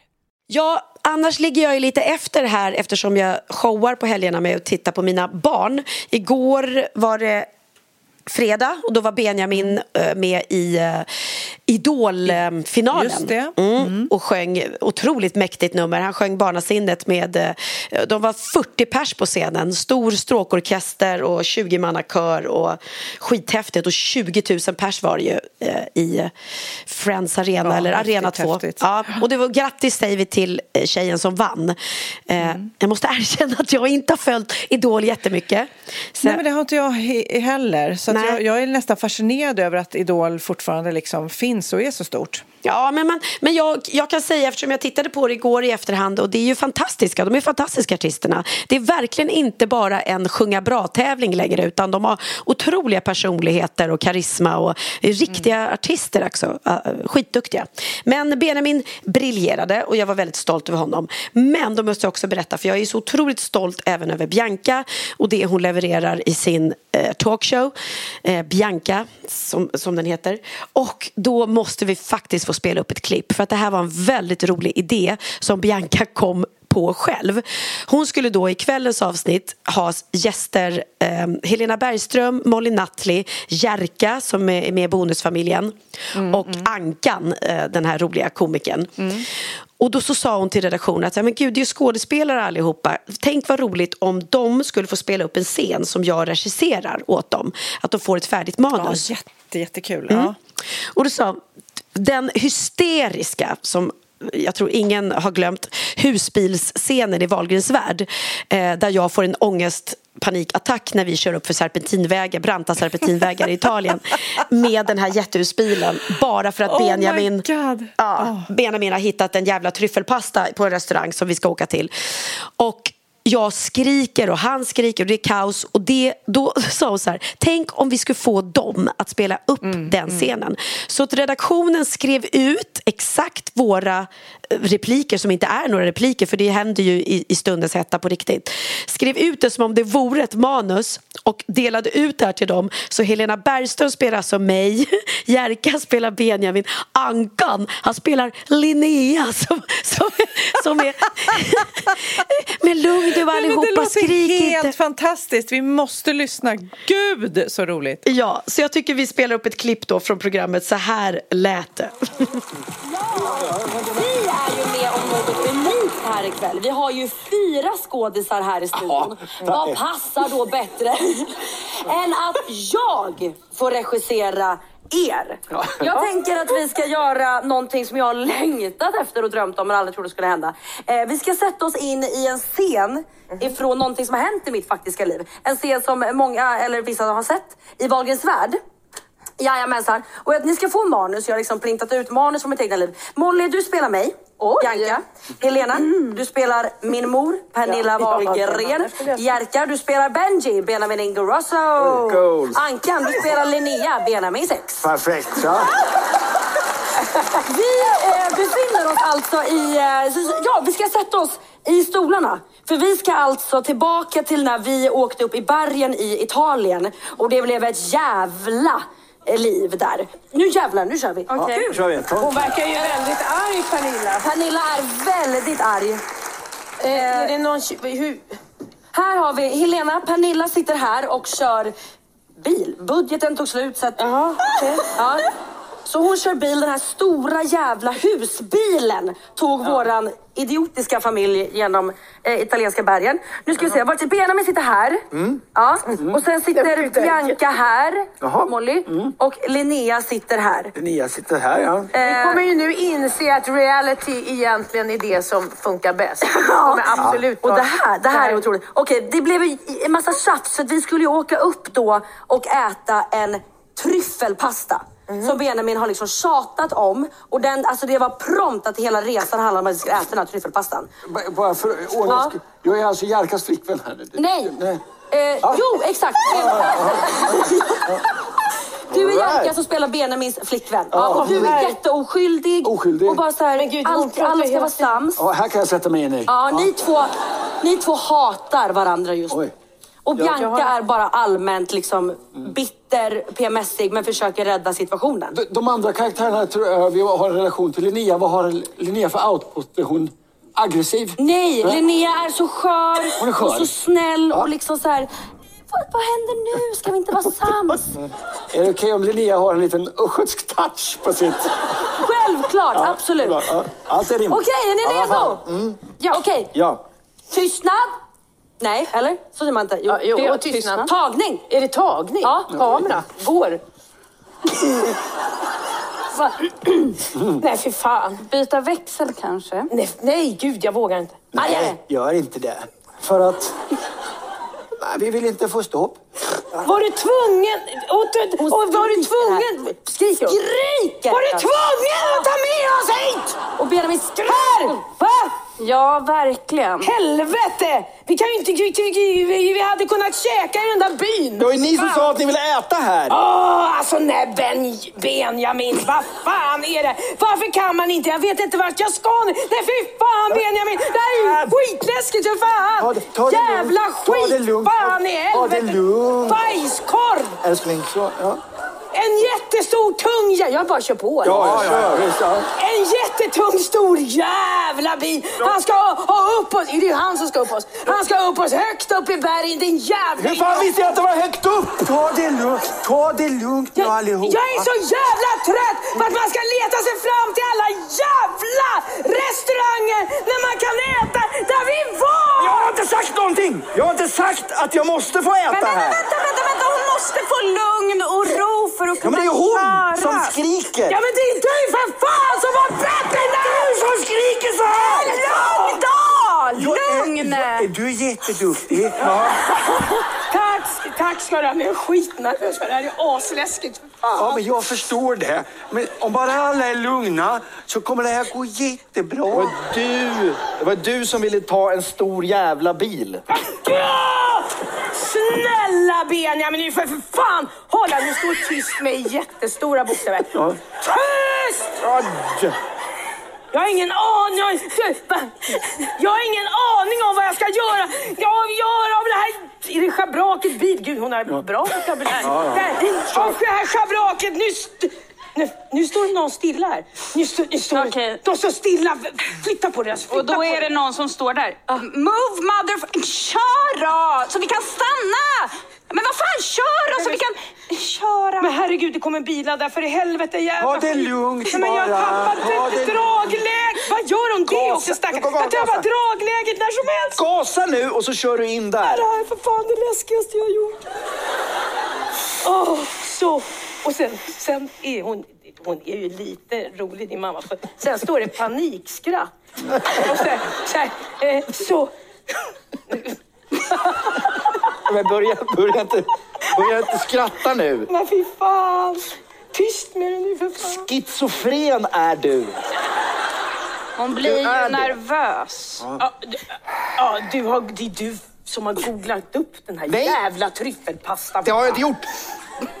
Ja, annars ligger jag ju lite efter här eftersom jag showar på helgerna med att titta på mina barn. Igår var det fredag och då var Benjamin eh, med i eh, Idol-finalen. Mm. Mm. Och sjöng otroligt mäktigt nummer. Han sjöng Barnasinnet med, uh, de var 40 pers på scenen. Stor stråkorkester och 20 mannakör och skithäftigt. Och 20 000 pers var det ju i Friends Arena, ja, eller Arena 2. Ja, och det var grattis säger vi till tjejen som vann. Mm. Jag måste erkänna att jag inte har följt Idol jättemycket. Så... Nej, men det har inte jag he heller. Så jag, jag, är nästan fascinerad över att Idol fortfarande liksom finns och är så stort. Ja, men, man, men jag, jag kan säga eftersom jag tittade på det igår i efterhand och det är ju fantastiska, de är fantastiska artisterna. Det är verkligen inte bara en sjunga bra-tävling längre utan de har otroliga personligheter och karisma och är riktiga mm. artister också. Skitduktiga. Men Benjamin briljerade och jag var väldigt stolt över honom. Men då måste jag också berätta, för jag är så otroligt stolt även över Bianca och det hon levererar i sin uh, talkshow. Uh, Bianca, som, som den heter. Och då måste vi faktiskt få spela upp ett klipp för att det här var en väldigt rolig idé som Bianca kom på själv. Hon skulle då i kvällens avsnitt ha gäster eh, Helena Bergström, Molly Nutley, Jerka som är med i Bonusfamiljen mm, och mm. Ankan, eh, den här roliga komikern. Mm. Och då så sa hon till redaktionen att men gud, det är skådespelare allihopa. Tänk vad roligt om de skulle få spela upp en scen som jag regisserar åt dem. Att de får ett färdigt manus. Ja, jätte, jättekul. Mm. Ja. Och då sa den hysteriska som jag tror ingen har glömt husbilsscenen i Wahlgrens värld eh, där jag får en ångest panikattack när vi kör upp för serpentinvägar, branta serpentinvägar i Italien med den här jättehusbilen bara för att oh Benjamin, ja. Benjamin har hittat en jävla tryffelpasta på en restaurang som vi ska åka till. Och jag skriker och han skriker och det är kaos och det, då sa hon så här, tänk om vi skulle få dem att spela upp mm, den mm. scenen. Mm. Så att redaktionen skrev ut exakt våra eh, repliker som inte är några repliker för det händer ju i, i stundens hetta på riktigt. Skrev ut det som om det vore ett manus och delade ut det här till dem. Så Helena Bergström spelar alltså mig, Jerka spelar Benjamin, Ankan, han spelar Linnea som, som, som är med lugn Nej, men allihopa, Det låter skrik helt inte. fantastiskt. Vi måste lyssna. Gud, så roligt. Ja, så jag tycker vi spelar upp ett klipp då från programmet Så här lät det. Vi är ju med om något unikt här ikväll. Vi har ju fyra skådisar här i studion. Vad passar då bättre än att jag får regissera er? Jag tänker att vi ska göra någonting som jag har längtat efter och drömt om men aldrig trodde skulle hända. Eh, vi ska sätta oss in i en scen ifrån någonting som har hänt i mitt faktiska liv. En scen som många, eller vissa har sett i Wahlgrens värld. Jajamensan. Och att ni ska få manus. Jag har liksom printat ut manus från mitt egna liv. Molly, du spelar mig. Bianca. Helena, du spelar min mor, Pernilla Wahlgren. Jerka, du spelar Benji, Benjamin Ingrosso. Goals. Ankan, du spelar Linnea, Benjamin Sex. Perfekt. Ja. Vi eh, befinner oss alltså i... Eh, ja, vi ska sätta oss i stolarna. För vi ska alltså tillbaka till när vi åkte upp i bergen i Italien. Och det blev ett jävla liv där. Nu jävlar, nu kör vi. Ja, Kul. kör vi. Hon verkar ju väldigt arg, Pernilla. Pernilla är väldigt arg. Är det någon... Hur? Här har vi Helena. Pernilla sitter här och kör bil. Budgeten tog slut så att... Jaha, okej. Ja. Så hon kör bil, den här stora jävla husbilen tog våran idiotiska familj genom eh, italienska bergen. Nu ska vi se, vart Benjamin sitter här. Ja. Och sen sitter Bianca här, Jaha. Molly. Och Linnea sitter här. Linnea sitter här, ja. Vi kommer ju nu inse att reality egentligen är det som funkar bäst. Kommer absolut Och vara- det här, det här är otroligt. Okej, det blev en massa tjafs så vi skulle ju åka upp då och äta en tryffelpasta. Som Benjamin har liksom tjatat om. Och den, alltså det var prompt att hela resan handlade om att vi skulle äta den här tryffelpastan. Bara för ordningens Ja. skull. Jag är alltså Jerkas flickvän här. Nej! Nej. Eh, Jo, exakt. Du är. Jerka som spelar Benjamins flickvän. Ja, och du är jätteoskyldig. Oskyldig. Och bara så här, gud, allt, alla ska vara sams. Ja, här kan jag sätta mig in i. Ja, ni två, ni två hatar varandra just nu. Och Bianca är bara allmänt liksom bitter, PMSig men försöker rädda situationen. De, de andra karaktärerna tror jag vi har en relation till Linnea. Vad har Linnea för output? Är hon aggressiv? Nej, Linnea är så skör, Hon är skör. och så snäll Ja. och liksom så här. Vad, vad händer nu? Ska vi inte vara sams? Är det okej om Linnea har en liten östgötsk touch på sitt... Självklart, absolut. Bra, ja. Allt är rimligt. Okej, är ni Ja, redo? fan. Ja. Okej, Ja. tystnad. Nej, eller? Så säger man inte. Jo, Ja, jo, det är och tystnad. Tagning. Är det tagning? Ja. Kamera. Går. Nej, för fan. Byta växel kanske? Nej, nej, gud, jag vågar inte. Nej. Gör inte det. För att... Nej, vi vill inte få stopp. Var du tvungen? Och, och, och var du tvungen? Skriker hon. Skriker! Var du tvungen att ta med oss hit? Och Benjamin Här! Va? Ja, verkligen. Helvete! Vi kan ju inte... Vi, vi, vi, vi hade kunnat käka i den där byn. Det var ju ni som sa att ni ville äta här. Åh, alltså nej ben, Benjamin, vad fan är det? Varför kan man inte? Jag vet inte vart jag ska nu. Nej fy fan Benjamin, det här är ju skitläskigt för fan! Ta det- ta det Jävla lugnt. Ta det skit! lugnt. Fan i Ta det helvete! lugnt. Bajskorv! Älskling, så... Ja, En jättestor tung jä- Jag bara kör på. ja, ja. Visst, ja. En jättetung stor jävla bil. Han ska ha, ha upp oss. Det är ju han som ska upp oss. Han ska upp oss högt upp i bergen. Din jävla... Hur fan visste jag att det var högt upp? Ta det lugnt. Ta det lugnt nu Jag, allihopa. jag är så jävla trött på att man ska leta sig fram till alla jävla restauranger när man kan äta där vi var! Jag har inte sagt någonting! Jag har inte sagt att jag måste få äta här. vänta, vänta, vänta. Hon måste få lugn och ro för att Ja, men det är hon som skriker. Ja men det är du för fan som var bättre där! Du som skriker så här! Lugn då! Jag är- Lugn! jag- Du är jätteduktig. Ja. Tack, tack ska du ha. Men jag är skitnervös för det här är asläskigt. ja, men jag förstår det. Men om bara alla är lugna så kommer det här gå jättebra. Det var du, det var du som ville ta en stor jävla bil. Ja! Snälla Benjamin, jag för fan hålla. Nu står tyst med jättestora bokstäver. Tyst! Adj. Jag har ingen aning. Jag har ingen aning om vad jag ska göra. Jag gör av det här... Är det schabraket bil? Gud, hon har bra vokabulär. Där. Av det här schabraket. Nu... Nu, nu står någon stilla här. Nu, står- nu står, Okej. De står stilla. Flytta på deras. Och då är det någon som står där. Move mother... Kör då! Så vi kan stanna! Men vad fan, kör då så vi kan köra. Men herregud, det kommer bilar där för i helvete jävla Ta det lugnt Nej, men jag bara. tappade Ta det- dragläge. Vad gör hon det också gå, Jag tappar dragläget när som helst. Gasa nu och så kör du in Det där. här är för fan det läskigaste jag har gjort. Åh, så. Och sen, sen är hon, hon är ju lite rolig din mamma. För sen står det panikskratt. Och sen, så, här, eh, så. Men börja, börja, inte, börja inte skratta nu. Men fy fan. Tyst med dig nu för fan. Schizofren är du. Hon blir ju är det. nervös. Ja, du, ja, du har, det är du som har googlat upp den här Nej. jävla tryffelpastan. Det har jag inte gjort.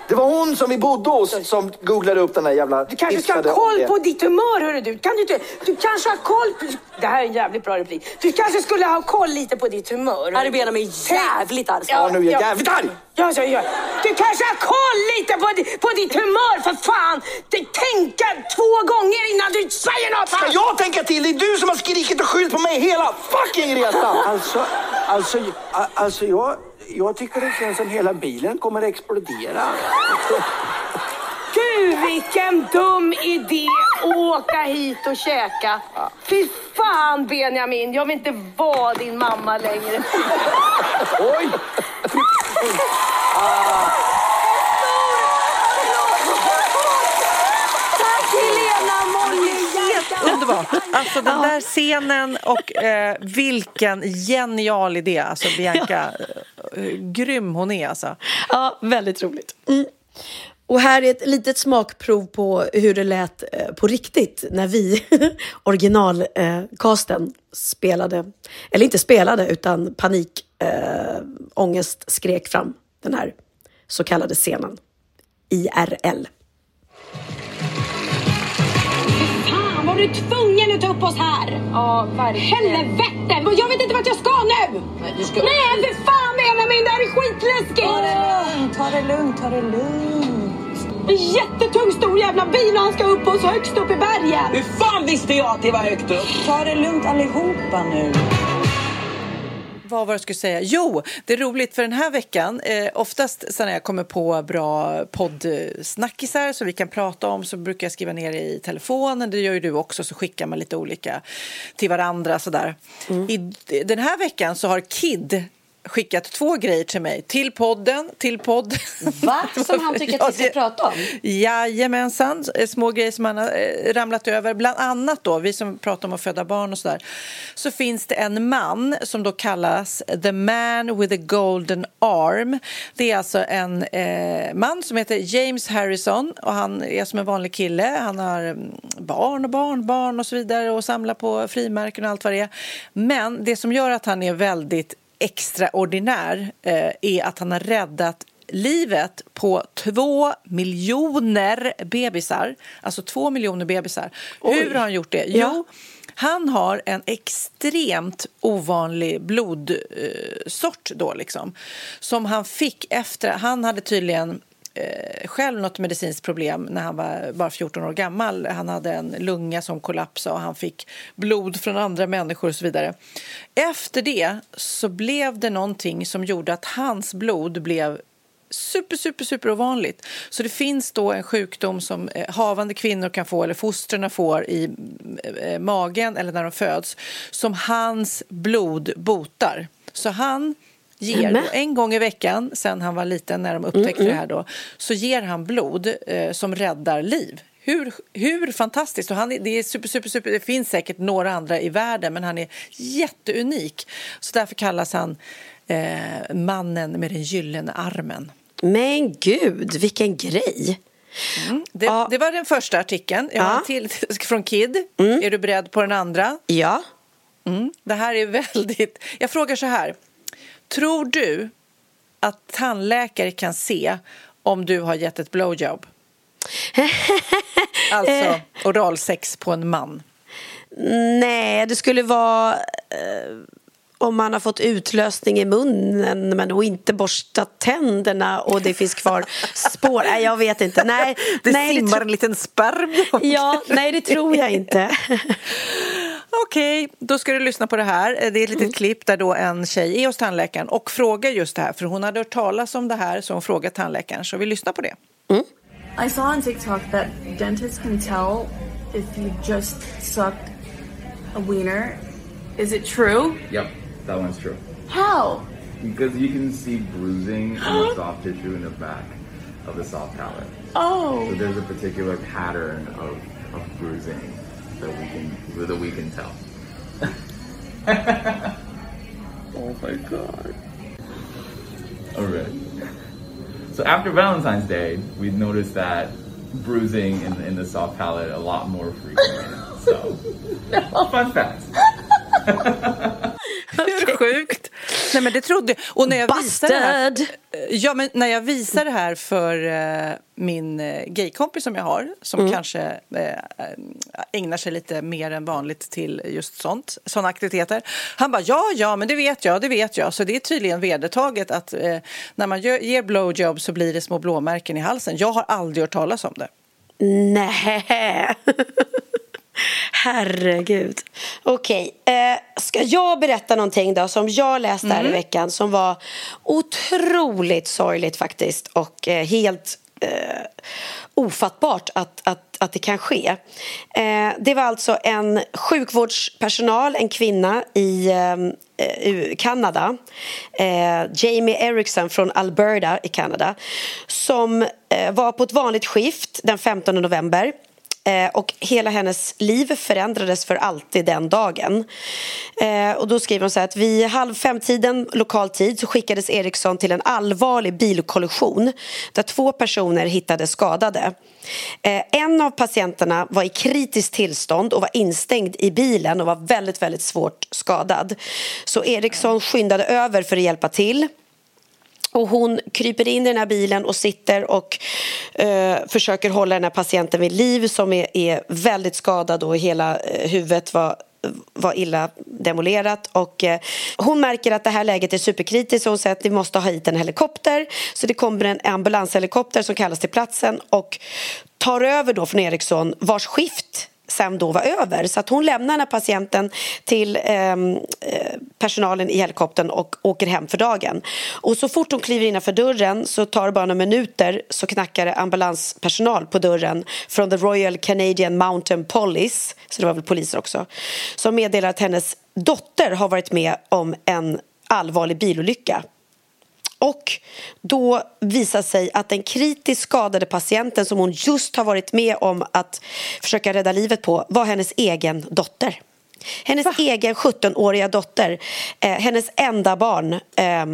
Det var hon som vi bodde hos som googlade upp den där jävla... Du kanske ska ha koll på ditt humör, hörru du. Kan du, inte, du kanske har koll på... Det här är en jävligt bra replik. Du kanske skulle ha koll lite på ditt humör. Är Benjamin jävligt arg. Ja, nu är jag jävligt arg. Ja, ja, ja. Du kanske har koll lite på, på ditt humör, för fan! Det, tänka två gånger innan du säger något! Ska jag tänka till? Det är du som har skrikit och skyllt på mig hela fucking resan. Alltså, alltså, alltså jag, jag tycker det känns som hela bilen kommer att explodera. Gud, vilken dum idé att åka hit och käka. Fy fan, Benjamin. Jag vill inte vara din mamma längre. Oj! Tack, Helena Molly. Underbart! Alltså den där scenen och eh, vilken genial idé. Alltså Bianca, eh, grym hon är alltså. Ja, väldigt roligt. Mm. Och här är ett litet smakprov på hur det lät eh, på riktigt när vi, originalcasten, spelade, eller inte spelade, utan panik, eh, ångest skrek fram den här så kallade scenen. IRL. Var du tvungen att ta upp oss här? Ja, verkligen. Helvete! Jag vet inte vart jag ska nu! Nej, du ska- Nej, för fan Benjamin! Det här är skitläskigt! Ta det lugnt, ta det lugnt, ta det lugnt. En jättetung stor jävla bil och han ska upp oss högst upp i bergen. Hur fan visste jag att det var högt upp? Ta det lugnt allihopa nu. Vad var det jag skulle säga? Jo, det är roligt för den här veckan, eh, oftast när jag kommer på bra poddsnackisar som vi kan prata om så brukar jag skriva ner det i telefonen. Det gör ju du också, så skickar man lite olika till varandra sådär. I, den här veckan så har Kid skickat två grejer till mig. Till podden, till podd. Va? Som han tycker att vi ska prata om? Jajamensan, eh, små grejer som han har eh, ramlat över. Bland annat då, vi som pratar om att föda barn och sådär, så finns det en man som då kallas The Man with a Golden Arm. Det är alltså en eh, man som heter James Harrison och han är som en vanlig kille. Han har mm, barn och barnbarn och så vidare och samlar på frimärken och allt vad det är. Men det som gör att han är väldigt extraordinär eh, är att han har räddat livet på två miljoner bebisar. Alltså två miljoner bebisar. Hur har han gjort det? Jo, han har en extremt ovanlig blodsort då liksom. Som han fick efter, han hade tydligen eh, själv något medicinskt problem när han var bara 14 år gammal. Han hade en lunga som kollapsade och han fick blod från andra människor och så vidare. Efter det så blev det någonting som gjorde att hans blod blev super, super, super ovanligt. Så det finns då en sjukdom som eh, havande kvinnor kan få eller fostren får i eh, magen eller när de föds som hans blod botar. Så han ger då, en gång i veckan sen han var liten när de upptäckte det här då så ger han blod eh, som räddar liv. Hur, hur fantastiskt! Och han är, det, är super, super, super, det finns säkert några andra i världen men han är jätteunik. Så därför kallas han eh, mannen med den gyllene armen. Men gud, vilken grej! Det, det var den första artikeln. Jag har en till från Kid. Är du beredd på den andra? Ja. Mm. Det här är väldigt... Jag frågar så här. Tror du att tandläkare kan se om du har gett ett blowjob? alltså oralsex på en man. Nej, det skulle vara... Eh, om man har fått utlösning i munnen men nog inte borstat tänderna och det finns kvar spår. Nej, jag vet inte. Nej, det nej, simmar tro- en liten sperm. Ja, nej det tror jag inte. Okej, då ska du lyssna på det här. Det är ett litet klipp där då en tjej är hos tandläkaren och frågar just det här. För hon hade hört talas om det här så hon frågar tandläkaren. Så vi lyssnar på det. I saw on TikTok that dentists can tell if you just sucked a wiener. Is it true? Yep, that one's true. How? Because you can see bruising in the soft tissue in the back of the soft palate. Oh. So there's a particular pattern of, of bruising that we can that we can tell. oh my god. Alright. So after Valentine's Day, we noticed that bruising in, in the soft palate a lot more frequently. So, fun fact. Hur sjukt? Nej men det trodde jag. Och när jag visade det här, ja, men när jag visade det här för eh, min eh, gaykompis som jag har som Mm. kanske eh, ägnar sig lite mer än vanligt till just sånt, sådana aktiviteter. Han bara ja, ja, men det vet jag, det vet jag. Så det är tydligen vedertaget att eh, när man gör, ger blowjob så blir det små blåmärken i halsen. Jag har aldrig hört talas om det. Nej. Herregud. Okej, eh, ska jag berätta någonting då som jag läste här i Mm. veckan som var otroligt sorgligt faktiskt och eh, helt eh, ofattbart att, att, att det kan ske. Eh, det var alltså en sjukvårdspersonal, en kvinna i eh, eh, Kanada, Jamie Erickson från Alberta i Kanada som var på ett vanligt skift den 15 november Eh, och hela hennes liv förändrades för alltid den dagen. Eh, och då skriver hon så här att vid halv fem-tiden lokal tid så skickades Eriksson till en allvarlig bilkollision där två personer hittades skadade. Eh, en av patienterna var i kritiskt tillstånd och var instängd i bilen och var väldigt, väldigt svårt skadad. Så Eriksson skyndade över för att hjälpa till. Och hon kryper in i den här bilen och sitter och eh, försöker hålla den här patienten vid liv som är, är väldigt skadad och hela eh, huvudet var var illa demolerat. Och eh, hon märker att det här läget är superkritiskt och hon säger att vi måste ha hit en helikopter. Så det kommer en ambulanshelikopter som kallas till platsen och tar över då från Ericsson vars skift sen då var över. Så att hon lämnar den här patienten till ehm, eh, personalen i helikoptern och åker hem för dagen. Och så fort hon kliver innanför dörren så tar det bara några minuter så knackar det ambulanspersonal på dörren från The Royal Canadian Mountain Police, så det var väl poliser också, som meddelar att hennes dotter har varit med om en allvarlig bilolycka. Och då visar sig att den kritiskt skadade patienten som hon just har varit med om att försöka rädda livet på var hennes egen dotter. Hennes egen 17-åriga dotter, eh, hennes enda barn. Eh,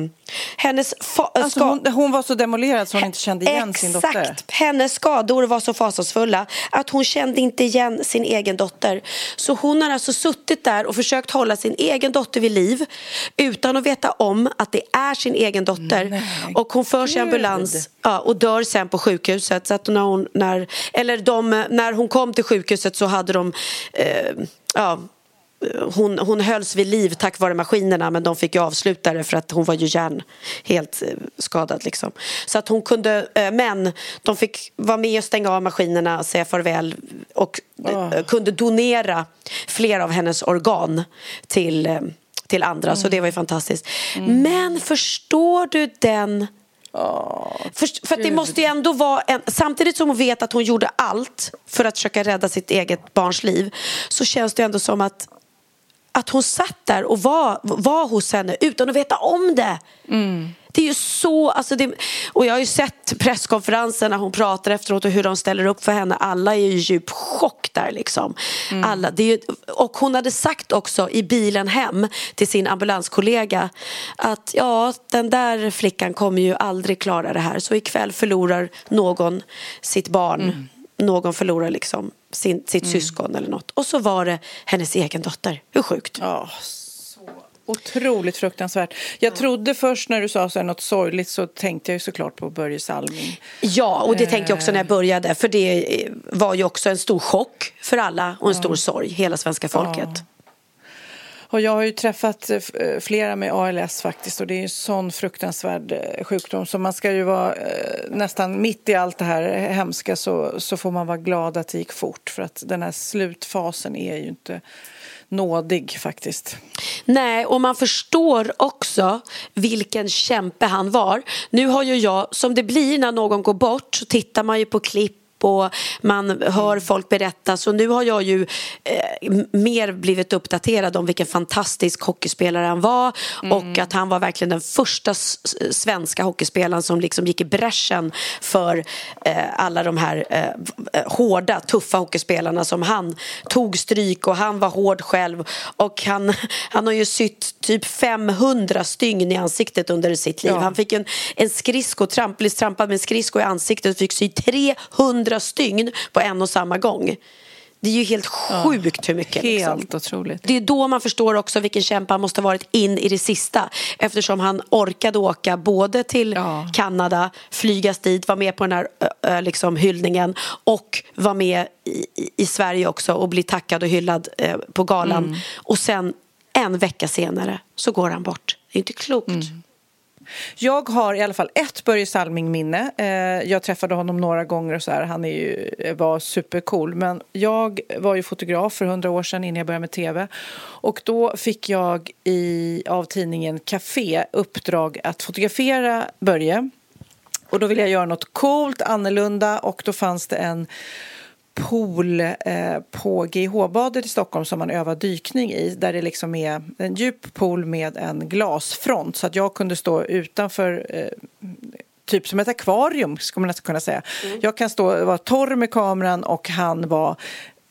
hennes Alltså, hon, hon var så demolerad så hon inte kände igen sin dotter. Exakt. Hennes skador var så fasansfulla att hon kände inte igen sin egen dotter. Så hon har alltså suttit där och försökt hålla sin egen dotter vid liv utan att veta om att det är sin egen dotter. och hon förs i ambulans ja, och dör sen på sjukhuset. Så att när, hon, när, eller de, när hon kom till sjukhuset så hade de eh, ja, hon, hon hölls vid liv tack vare maskinerna men de fick ju avsluta det för att hon var ju hjärn helt eh, skadad. Liksom. Så att hon kunde, eh, men de fick vara med och stänga av maskinerna, säga farväl och eh, kunde donera flera av hennes organ till, till andra. Så det var ju fantastiskt. Men förstår du den för, för att det måste ju ändå vara en, samtidigt som hon vet att hon gjorde allt för att försöka rädda sitt eget barns liv så känns det ändå som att att hon satt där och var, var hos henne utan att veta om det. Det är ju så, alltså det, och jag har ju sett presskonferensen när hon pratar efteråt och hur de ställer upp för henne. Alla är ju i djup chock där liksom. Alla, det är ju, och hon hade sagt också i bilen hem till sin ambulanskollega att ja, den där flickan kommer ju aldrig klara det här. Så ikväll förlorar någon sitt barn. Någon förlorar liksom sin, sitt syskon eller något. Och så var det hennes egen dotter. Hur sjukt? Ja, så otroligt fruktansvärt. Jag trodde först när du sa så här något sorgligt så tänkte jag ju såklart på Börje Salming. Ja, och det tänkte jag också när jag började. För det var ju också en stor chock för alla och en stor sorg, hela svenska folket. Och jag har ju träffat eh, eh, flera med ALS faktiskt och det är en sån fruktansvärd eh, sjukdom så man ska ju vara nästan mitt i allt det här hemska så, så får man vara glad att det gick fort för att den här slutfasen är ju inte nådig faktiskt. Nej, och man förstår också vilken kämpe han var. Nu har ju jag, som det blir när någon går bort, så tittar man ju på klipp och man hör folk berätta. Så nu har jag ju eh, mer blivit uppdaterad om vilken fantastisk hockeyspelare han var mm. och att han var verkligen den första svenska hockeyspelaren som liksom gick i bräschen för eh, alla de här eh, hårda, tuffa hockeyspelarna som han tog stryk och han var hård själv och han, han har ju sytt typ 500 stygn i ansiktet under sitt liv. Ja. Han fick en, en skridsko, tramp, trampad med en skridsko i ansiktet och fick sy 300 hundra stygn på en och samma gång. Det är ju helt sjukt ja, hur mycket. Helt liksom. otroligt. Det är då man förstår också vilken kämpe han måste ha varit in i det sista. Eftersom han orkade åka både till ja. Kanada, flygas dit, vara med på den här äh, liksom, hyllningen och vara med i, i, Sverige också och bli tackad och hyllad äh, på galan. Mm. Och sen en vecka senare så går han bort. Det är inte klokt. Mm. Jag har i alla fall ett Börje Salming-minne. Eh, jag träffade honom några gånger och så här. Han är ju, eh, var supercool. Men jag var ju fotograf för hundra år sedan innan jag började med tv. Och då fick jag i, av tidningen Café uppdrag att fotografera Börje. Och då ville jag göra något coolt, annorlunda och då fanns det en pool eh, på GH-badet i Stockholm som man övar dykning i där det liksom är en djup pool med en glasfront så att jag kunde stå utanför eh, typ som ett akvarium, skulle man nästan kunna säga. Mm. Jag kan stå, vara torr med kameran och han var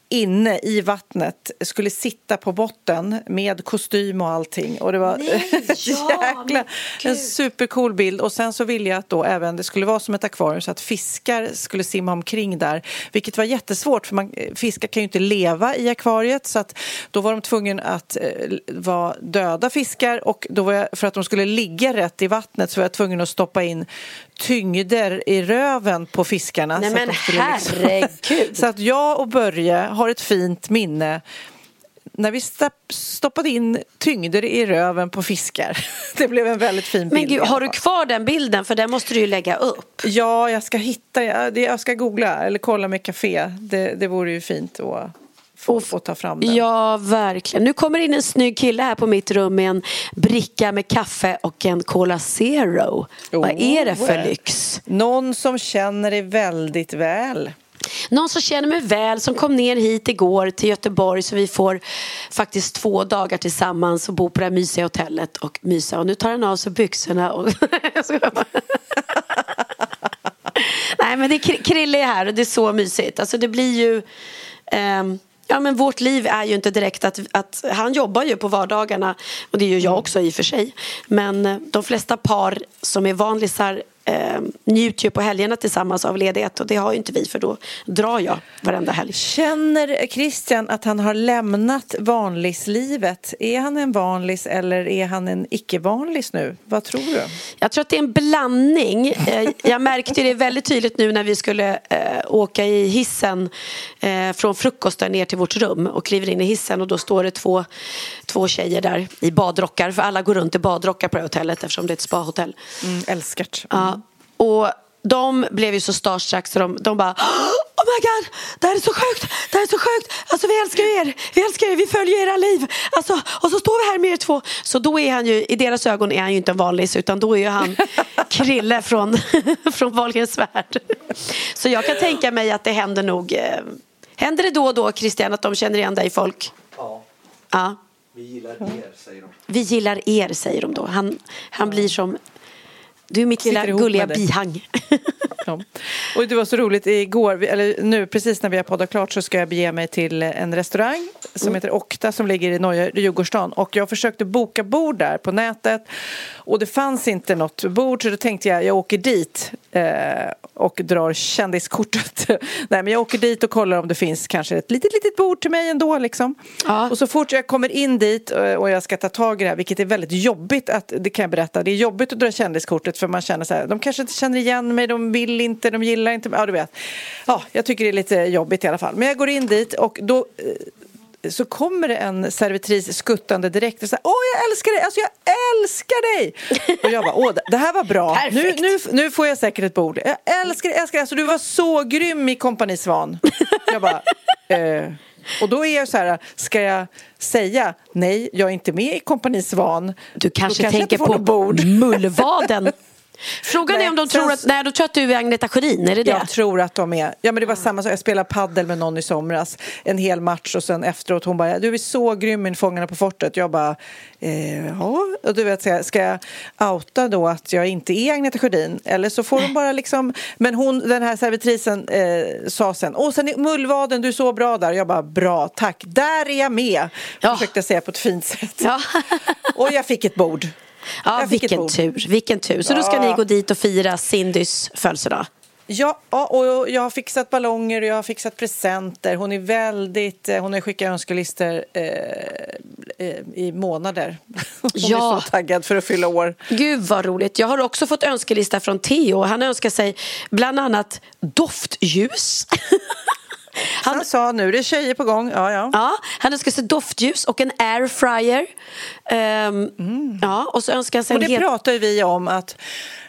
inne i vattnet, skulle sitta på botten med kostym och allting. Och det var Nej, ja, jäkla, en supercool bild. Och sen så ville jag att då även det skulle vara som ett akvarium så att fiskar skulle simma omkring där. Vilket var jättesvårt för man, fiskar kan ju inte leva i akvariet så att då var de tvungna att eh, vara döda fiskar och då var jag, för att de skulle ligga rätt i vattnet så var jag tvungen att stoppa in tyngder i röven på fiskarna. Nej så men liksom- herregud! Liksom, så att jag och Börje har ett fint minne när vi stoppade in tyngder i röven på fiskar. Det blev en väldigt fin bild. Men gud, har du kvar den bilden? För den måste du ju lägga upp. Ja, jag ska hitta, jag ska googla eller kolla med café. Det, det vore ju fint att få, få ta fram den. Ja, verkligen. Nu kommer in en snygg kille här på mitt rum med en bricka med kaffe och en Cola Zero. Oh, Vad är det för lyx? Någon som känner dig väldigt väl. Någon som känner mig väl som kom ner hit igår till Göteborg så vi får faktiskt två dagar tillsammans och bo på det här mysiga hotellet och mysa. Och nu tar han av sig byxorna och... Nej men det är Krille är här och det är så mysigt. Alltså det blir ju... Um, Ja, men vårt liv är ju inte direkt att, att han jobbar ju på vardagarna och det gör jag också i och för sig. Men eh, de flesta par som är vanlisar eh, njuter ju på helgerna tillsammans av ledighet och det har ju inte vi för då drar jag varenda helg. Känner Christian att han har lämnat vanlislivet? Är han en vanlis eller är han en icke-vanlis nu? Vad tror du? Jag tror att det är en blandning. Eh, jag märkte det väldigt tydligt nu när vi skulle eh, åka i hissen eh, från frukosten ner till vårt rum och kliver in i hissen och då står det två, två tjejer där i badrockar för alla går runt i badrockar på det hotellet eftersom det är ett spahotell. Mm, älskart. Mm. Ja, och de blev ju så starstruck så de, de bara Oh my god, det här är så sjukt, det här är så sjukt. Alltså vi älskar er, vi älskar er, vi följer era liv. Alltså, och så står vi här med er två. Så då är han ju, i deras ögon är han ju inte en vanlig utan då är ju han Krille från, från Wahlgrens värld. Så jag kan tänka mig att det händer nog, eh, händer det då och då Christian att de känner igen dig folk? Ja. ja. Vi gillar er, säger de. Vi gillar er, säger de då. Han, han blir som du är mitt lilla gulliga bihang. ja. Och det var så roligt, igår, eller nu precis när vi har poddat klart så ska jag bege mig till en restaurang som mm. heter Okta som ligger i Norra Djurgårdsstaden och jag försökte boka bord där på nätet och det fanns inte något bord så då tänkte jag jag åker dit eh, och drar kändiskortet. Nej men jag åker dit och kollar om det finns kanske ett litet litet bord till mig ändå liksom. Ja. Och så fort jag kommer in dit eh, och jag ska ta tag i det här vilket är väldigt jobbigt att, det kan jag berätta, det är jobbigt att dra kändiskortet för man känner så här, de kanske inte känner igen mig, de vill inte, de gillar inte, ja du vet. Ja, jag tycker det är lite jobbigt i alla fall. Men jag går in dit och då eh, så kommer det en servitris skuttande direkt och säger Åh, jag älskar dig! Alltså, jag älskar dig! Och jag bara, åh, det här var bra. Nu, nu, nu får jag säkert ett bord. Jag älskar dig, älskar dig. Alltså, du var så grym i Kompani Svan. Jag bara, eh. Och då är jag så här, ska jag säga nej, jag är inte med i Kompani Svan. Du kanske, kanske tänker på bord. mullvaden. Frågan Nej, är om de sen tror att, nej då tror att du är Agneta Sjödin, är det det? Jag tror att de är. Ja, men det var samma sak. Jag spelade paddel med någon i somras. En hel match och sen efteråt hon bara, du är så grym i Fångarna på fortet. Jag bara, eh, ja. Och du vet, ska jag, outa då att jag inte är Agneta Sjödin? Eller så får de bara liksom... Men hon, den här servitrisen eh, sa sen, åh, sen är Mullvaden, du är så bra där. Jag bara, bra, tack. Där är jag med. Försökte jag säga på ett fint sätt. och jag fick ett bord. Ja, vilken bord. tur, vilken tur. Så då ska Ja. ni gå dit och fira Cindys födelsedag? Ja, ja, och jag har fixat ballonger och jag har fixat presenter. Hon är väldigt... eh, Hon har skickat önskelistor eh, eh, i månader. Hon Ja. är så taggad för att fylla år. Gud vad roligt. Jag har också fått önskelista från Theo. Han önskar sig bland annat doftljus. Han sa nu, det är tjejer på gång. Ja, ja. Ja, han önskar sig doftljus och en airfryer. Ehm, Ja, och så önskar han sig Och det hel... pratade vi om att,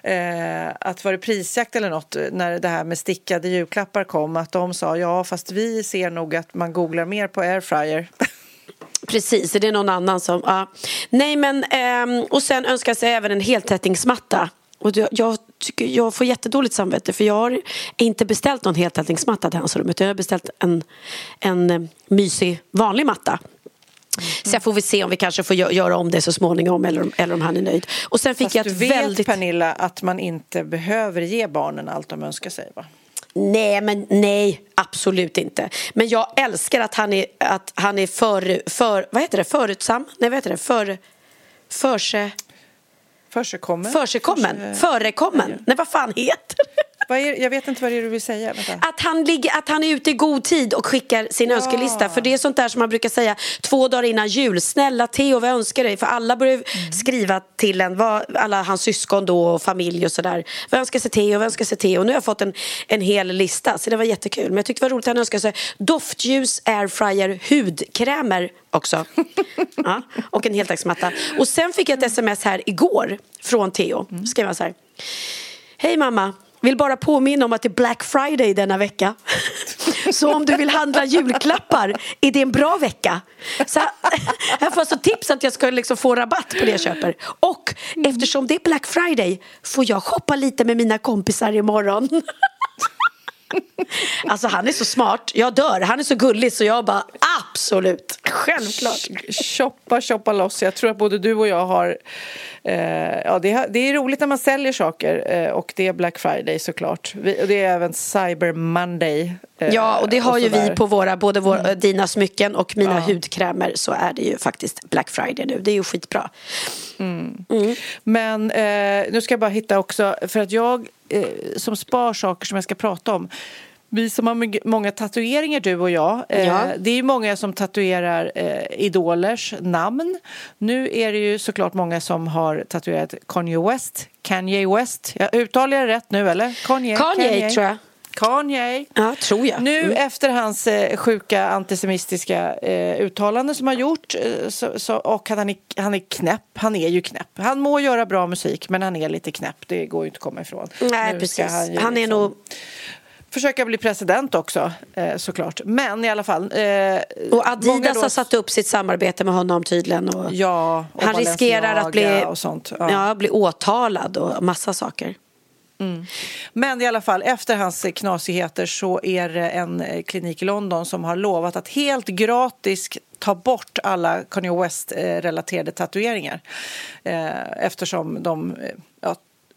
eh, att var det prisjakt eller något när det här med stickade julklappar kom att de sa ja fast vi ser nog att man googlar mer på airfryer. Precis, det är någon annan som... Ja. Nej, men... ehm, och sen önskar sig även en heltäckningsmatta. Och jag, jag, tycker, jag får jättedåligt samvete för jag har inte beställt någon heltäckningsmatta till hans rum utan jag har beställt en, en eh, mysig vanlig matta. Så jag får vi se om vi kanske får gö- göra om det så småningom eller, om- eller om han är nöjd. Och sen fick Fast jag du ett vet väldigt... Pernilla att man inte behöver ge barnen allt de önskar sig va? Nej, men nej, absolut inte. Men jag älskar att han är, att han är för, för, vad heter det, förutsam? Nej, vad heter det, för, förse... Försekommen? Försekommen, Förse- förekommen. Nej, vad fan heter det? Är, jag vet inte vad det är du vill säga. Vänta. Att han, ligger, att han är ute i god tid och skickar sin önskelista. För det är sånt där som man brukar säga två dagar innan jul. Snälla Theo, vad önskar dig? För alla börjar skriva till en, vad, alla hans syskon då och familj och sådär. Vad önskar sig Theo? Vad önskar sig Theo? Och nu har jag fått en, en hel lista, så det var jättekul. Men jag tyckte det var roligt att han önskade sig doftljus, airfryer, hudkrämer också. ja, och en heltäcksmatta. Och sen fick jag ett sms här igår från Theo. Skrev han så här. Hej mamma, vill bara påminna om att det är Black Friday denna vecka. Så om du vill handla julklappar är det en bra vecka. Så jag får alltså tips att jag ska liksom få rabatt på det jag köper. Och eftersom det är Black Friday får jag shoppa lite med mina kompisar imorgon. Alltså han är så smart, jag dör. Han är så gullig så jag bara absolut, självklart. Shoppa, shoppa loss. Jag tror att både du och jag har... Eh, ja, det, är- det är roligt när man säljer saker eh, och det är Black Friday såklart. Vi, och det är även Cyber Monday. eh, Ja, och det har ju sådär. vi på våra, både våra, dina smycken och mina hudkrämer så är det ju faktiskt Black Friday nu. Det är ju skitbra. Men eh, nu ska jag bara hitta också, för att jag eh, som spar saker som jag ska prata om. Vi som har många tatueringar, du och jag. Eh, Ja. Det är ju många som tatuerar eh, idolers namn. Nu är det ju såklart många som har tatuerat Kanye West. Kanye West. Jag uttalar jag det rätt nu eller? Kanye, Kanye, tror jag. Kanye. Ja, tror jag. Nu Mm. efter hans eh, sjuka antisemitiska eh, uttalanden som har gjort eh, så, så, och att han är, han är knäpp, han är ju knäpp. Han må göra bra musik men han är lite knäpp, det går ju inte att komma ifrån. Nej, Nu precis. Han, ju är liksom nog... Försöka bli president också eh, såklart. Men i alla fall. Eh, Och Adidas då- har satt upp sitt samarbete med honom tydligen. Och Ja, och han riskerar att bli, och sånt. Ja. ja. bli åtalad och massa saker. Mm. Men i alla fall, efter hans knasigheter så är det en eh, klinik i London som har lovat att helt gratis ta bort alla Kanye West-relaterade eh, tatueringar. Eh, eftersom de ja,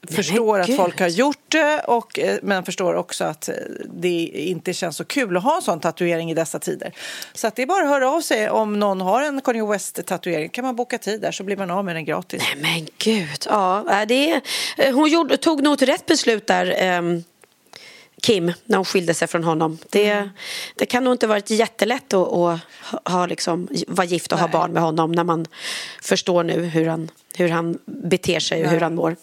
förstår att gud. folk har gjort det och, eh, men förstår också att eh, det inte känns så kul att ha en sån tatuering i dessa tider. Så att det är bara att höra av sig om någon har en Kanye West-tatuering kan man boka tid där så blir man av med den gratis. Men gud, ja. Det är, eh, hon gjorde, tog nog ett rätt beslut där, ehm, Kim, när hon skilde sig från honom. Det, Mm. det kan nog inte varit jättelätt att, att ha- ha liksom, vara gift och ha barn med honom när man förstår nu hur han, hur han beter sig och hur han mår.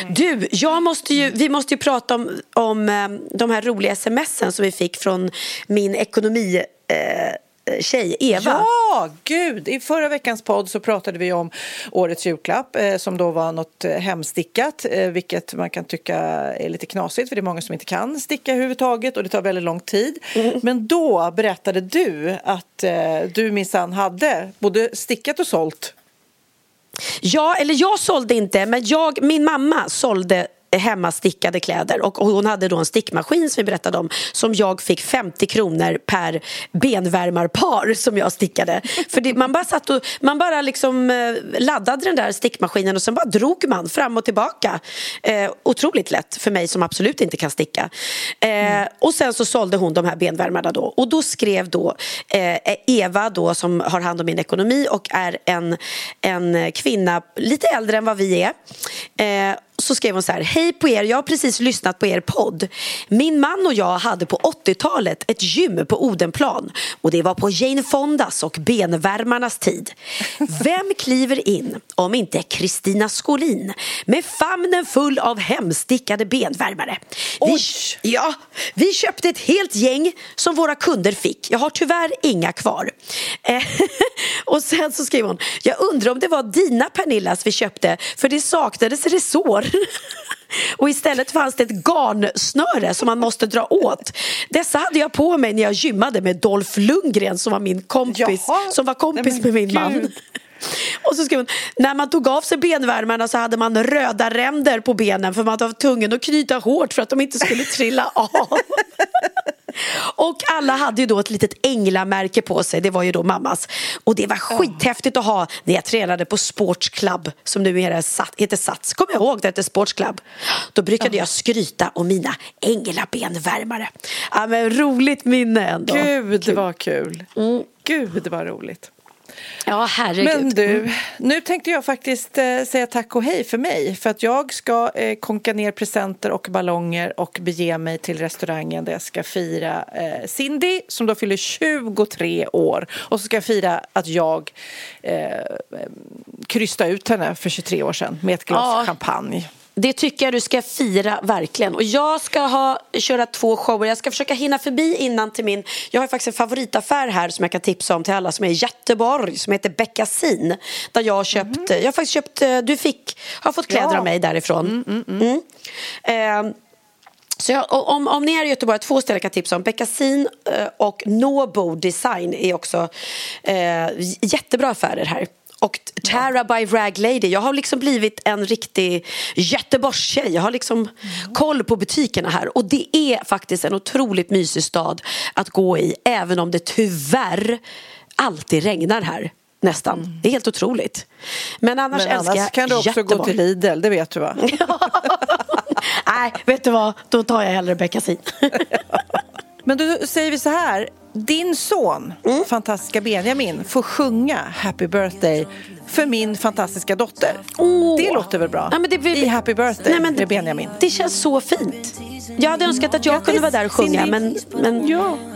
Mm. Du, jag måste ju, vi måste ju prata om, om eh, de här roliga smsen som vi fick från min ekonomi... Eh, eh, tjej, Eva. Ja, gud! I förra veckans podd så pratade vi om årets julklapp eh, som då var något eh, hemstickat, eh, vilket man kan tycka är lite knasigt för det är många som inte kan sticka överhuvudtaget och det tar väldigt lång tid. Mm. Men då berättade du att eh, du minsann hade både stickat och sålt. Ja, eller jag sålde inte, men jag, min mamma sålde hemmastickade kläder och hon hade då en stickmaskin som vi berättade om som jag fick 50 kronor per benvärmarpar som jag stickade. För det, man bara satt och, man bara liksom eh, laddade den där stickmaskinen och sen bara drog man fram och tillbaka. Eh, otroligt lätt för mig som absolut inte kan sticka. Eh, och sen så sålde hon de här benvärmarna då och då skrev då eh, Eva då som har hand om min ekonomi och är en, en kvinna lite äldre än vad vi är eh, så skrev hon så här, hej på er, jag har precis lyssnat på er podd. Min man och jag hade på 80-talet ett gym på Odenplan och det var på Jane Fondas och benvärmarnas tid. Vem kliver in om inte Kristina Skolin med famnen full av hemstickade benvärmare? Vi, ja, vi köpte ett helt gäng som våra kunder fick. Jag har tyvärr inga kvar. Eh, och sen så skrev hon, jag undrar om det var dina Pernillas vi köpte för det saknades resår. Och istället fanns det ett garnsnöre som man måste dra åt. Dessa hade jag på mig när jag gymmade med Dolph Lundgren som var min kompis, som var kompis med min man. Och så skrev hon, när man tog av sig benvärmarna så hade man röda ränder på benen för man var tvungen att knyta hårt för att de inte skulle trilla av. Och alla hade ju då ett litet änglamärke på sig, det var ju då mammas. Och det var skithäftigt att ha när jag tränade på Sports Club som numera heter Sats. Kommer jag ihåg det hette Sports Club? Då brukade jag skryta om mina änglabenvärmare. Ja, men roligt minne ändå. Gud, det var kul. Gud, vad roligt. Ja, herregud. Men du, Mm. nu tänkte jag faktiskt eh, säga tack och hej för mig. För att jag ska eh, konka ner presenter och ballonger och bege mig till restaurangen där jag ska fira eh, Cindy som då fyller 23 år. Och så ska jag fira att jag eh, krystade ut henne för 23 år sedan med ett glas Ja. champagne. Det tycker jag du ska fira verkligen. Och jag ska ha, köra två shower. Jag ska försöka hinna förbi innan till min... Jag har faktiskt en favoritaffär här som jag kan tipsa om till alla som är i Göteborg som heter Beckasin. Där jag har köpt... Jag har faktiskt köpt... eh, Du fick... Har fått kläder Ja. av mig därifrån. Mm. Eh, så jag, om, om ni är i Göteborg, två ställen kan jag tipsa om. Beckasin eh, och Nobo Design är också eh, jättebra affärer här. Och Tara by Rag Lady. Jag har liksom blivit en riktig Göteborgstjej. Jag har liksom koll på butikerna här. Och det är faktiskt en otroligt mysig stad att gå i. Även om det tyvärr alltid regnar här. Nästan. Det är helt otroligt. Men annars Men älskar annars jag kan du också gå Göteborg. till Lidl, det vet du va? Nej, vet du vad? Då tar jag hellre Beckasin. Men då säger vi så här. Din son, Mm. fantastiska Benjamin, får sjunga Happy birthday för min fantastiska dotter. Det låter väl bra? Ja, men det blir- I Happy birthday Nej, men med Benjamin. Det känns så fint. Jag hade önskat att jag kunde vara där och sjunga men, men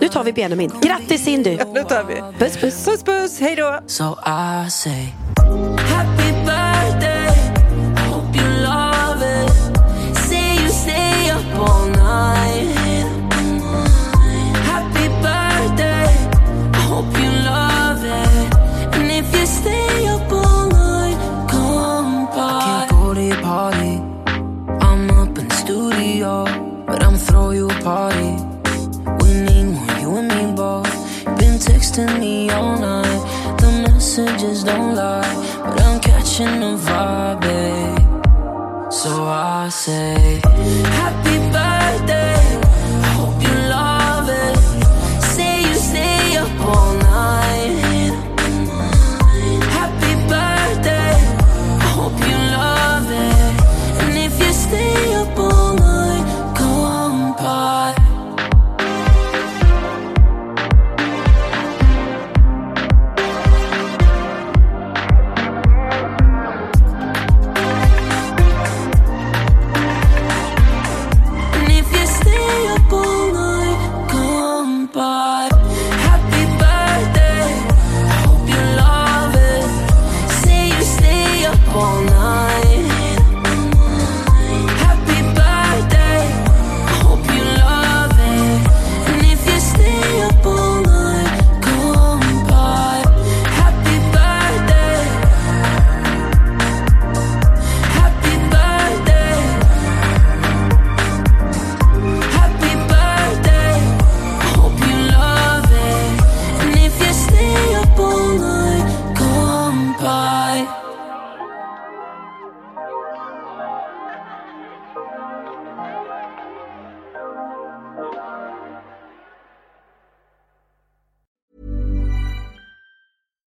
nu tar vi Benjamin. Grattis Cindy! Nu tar vi. Puss puss. Puss puss, hej då! So I say, Happy birthday. Hope you love it. Say you stay up all night. Texting me all night. The messages don't lie, but I'm catching the vibe, babe. So I say, Happy birthday.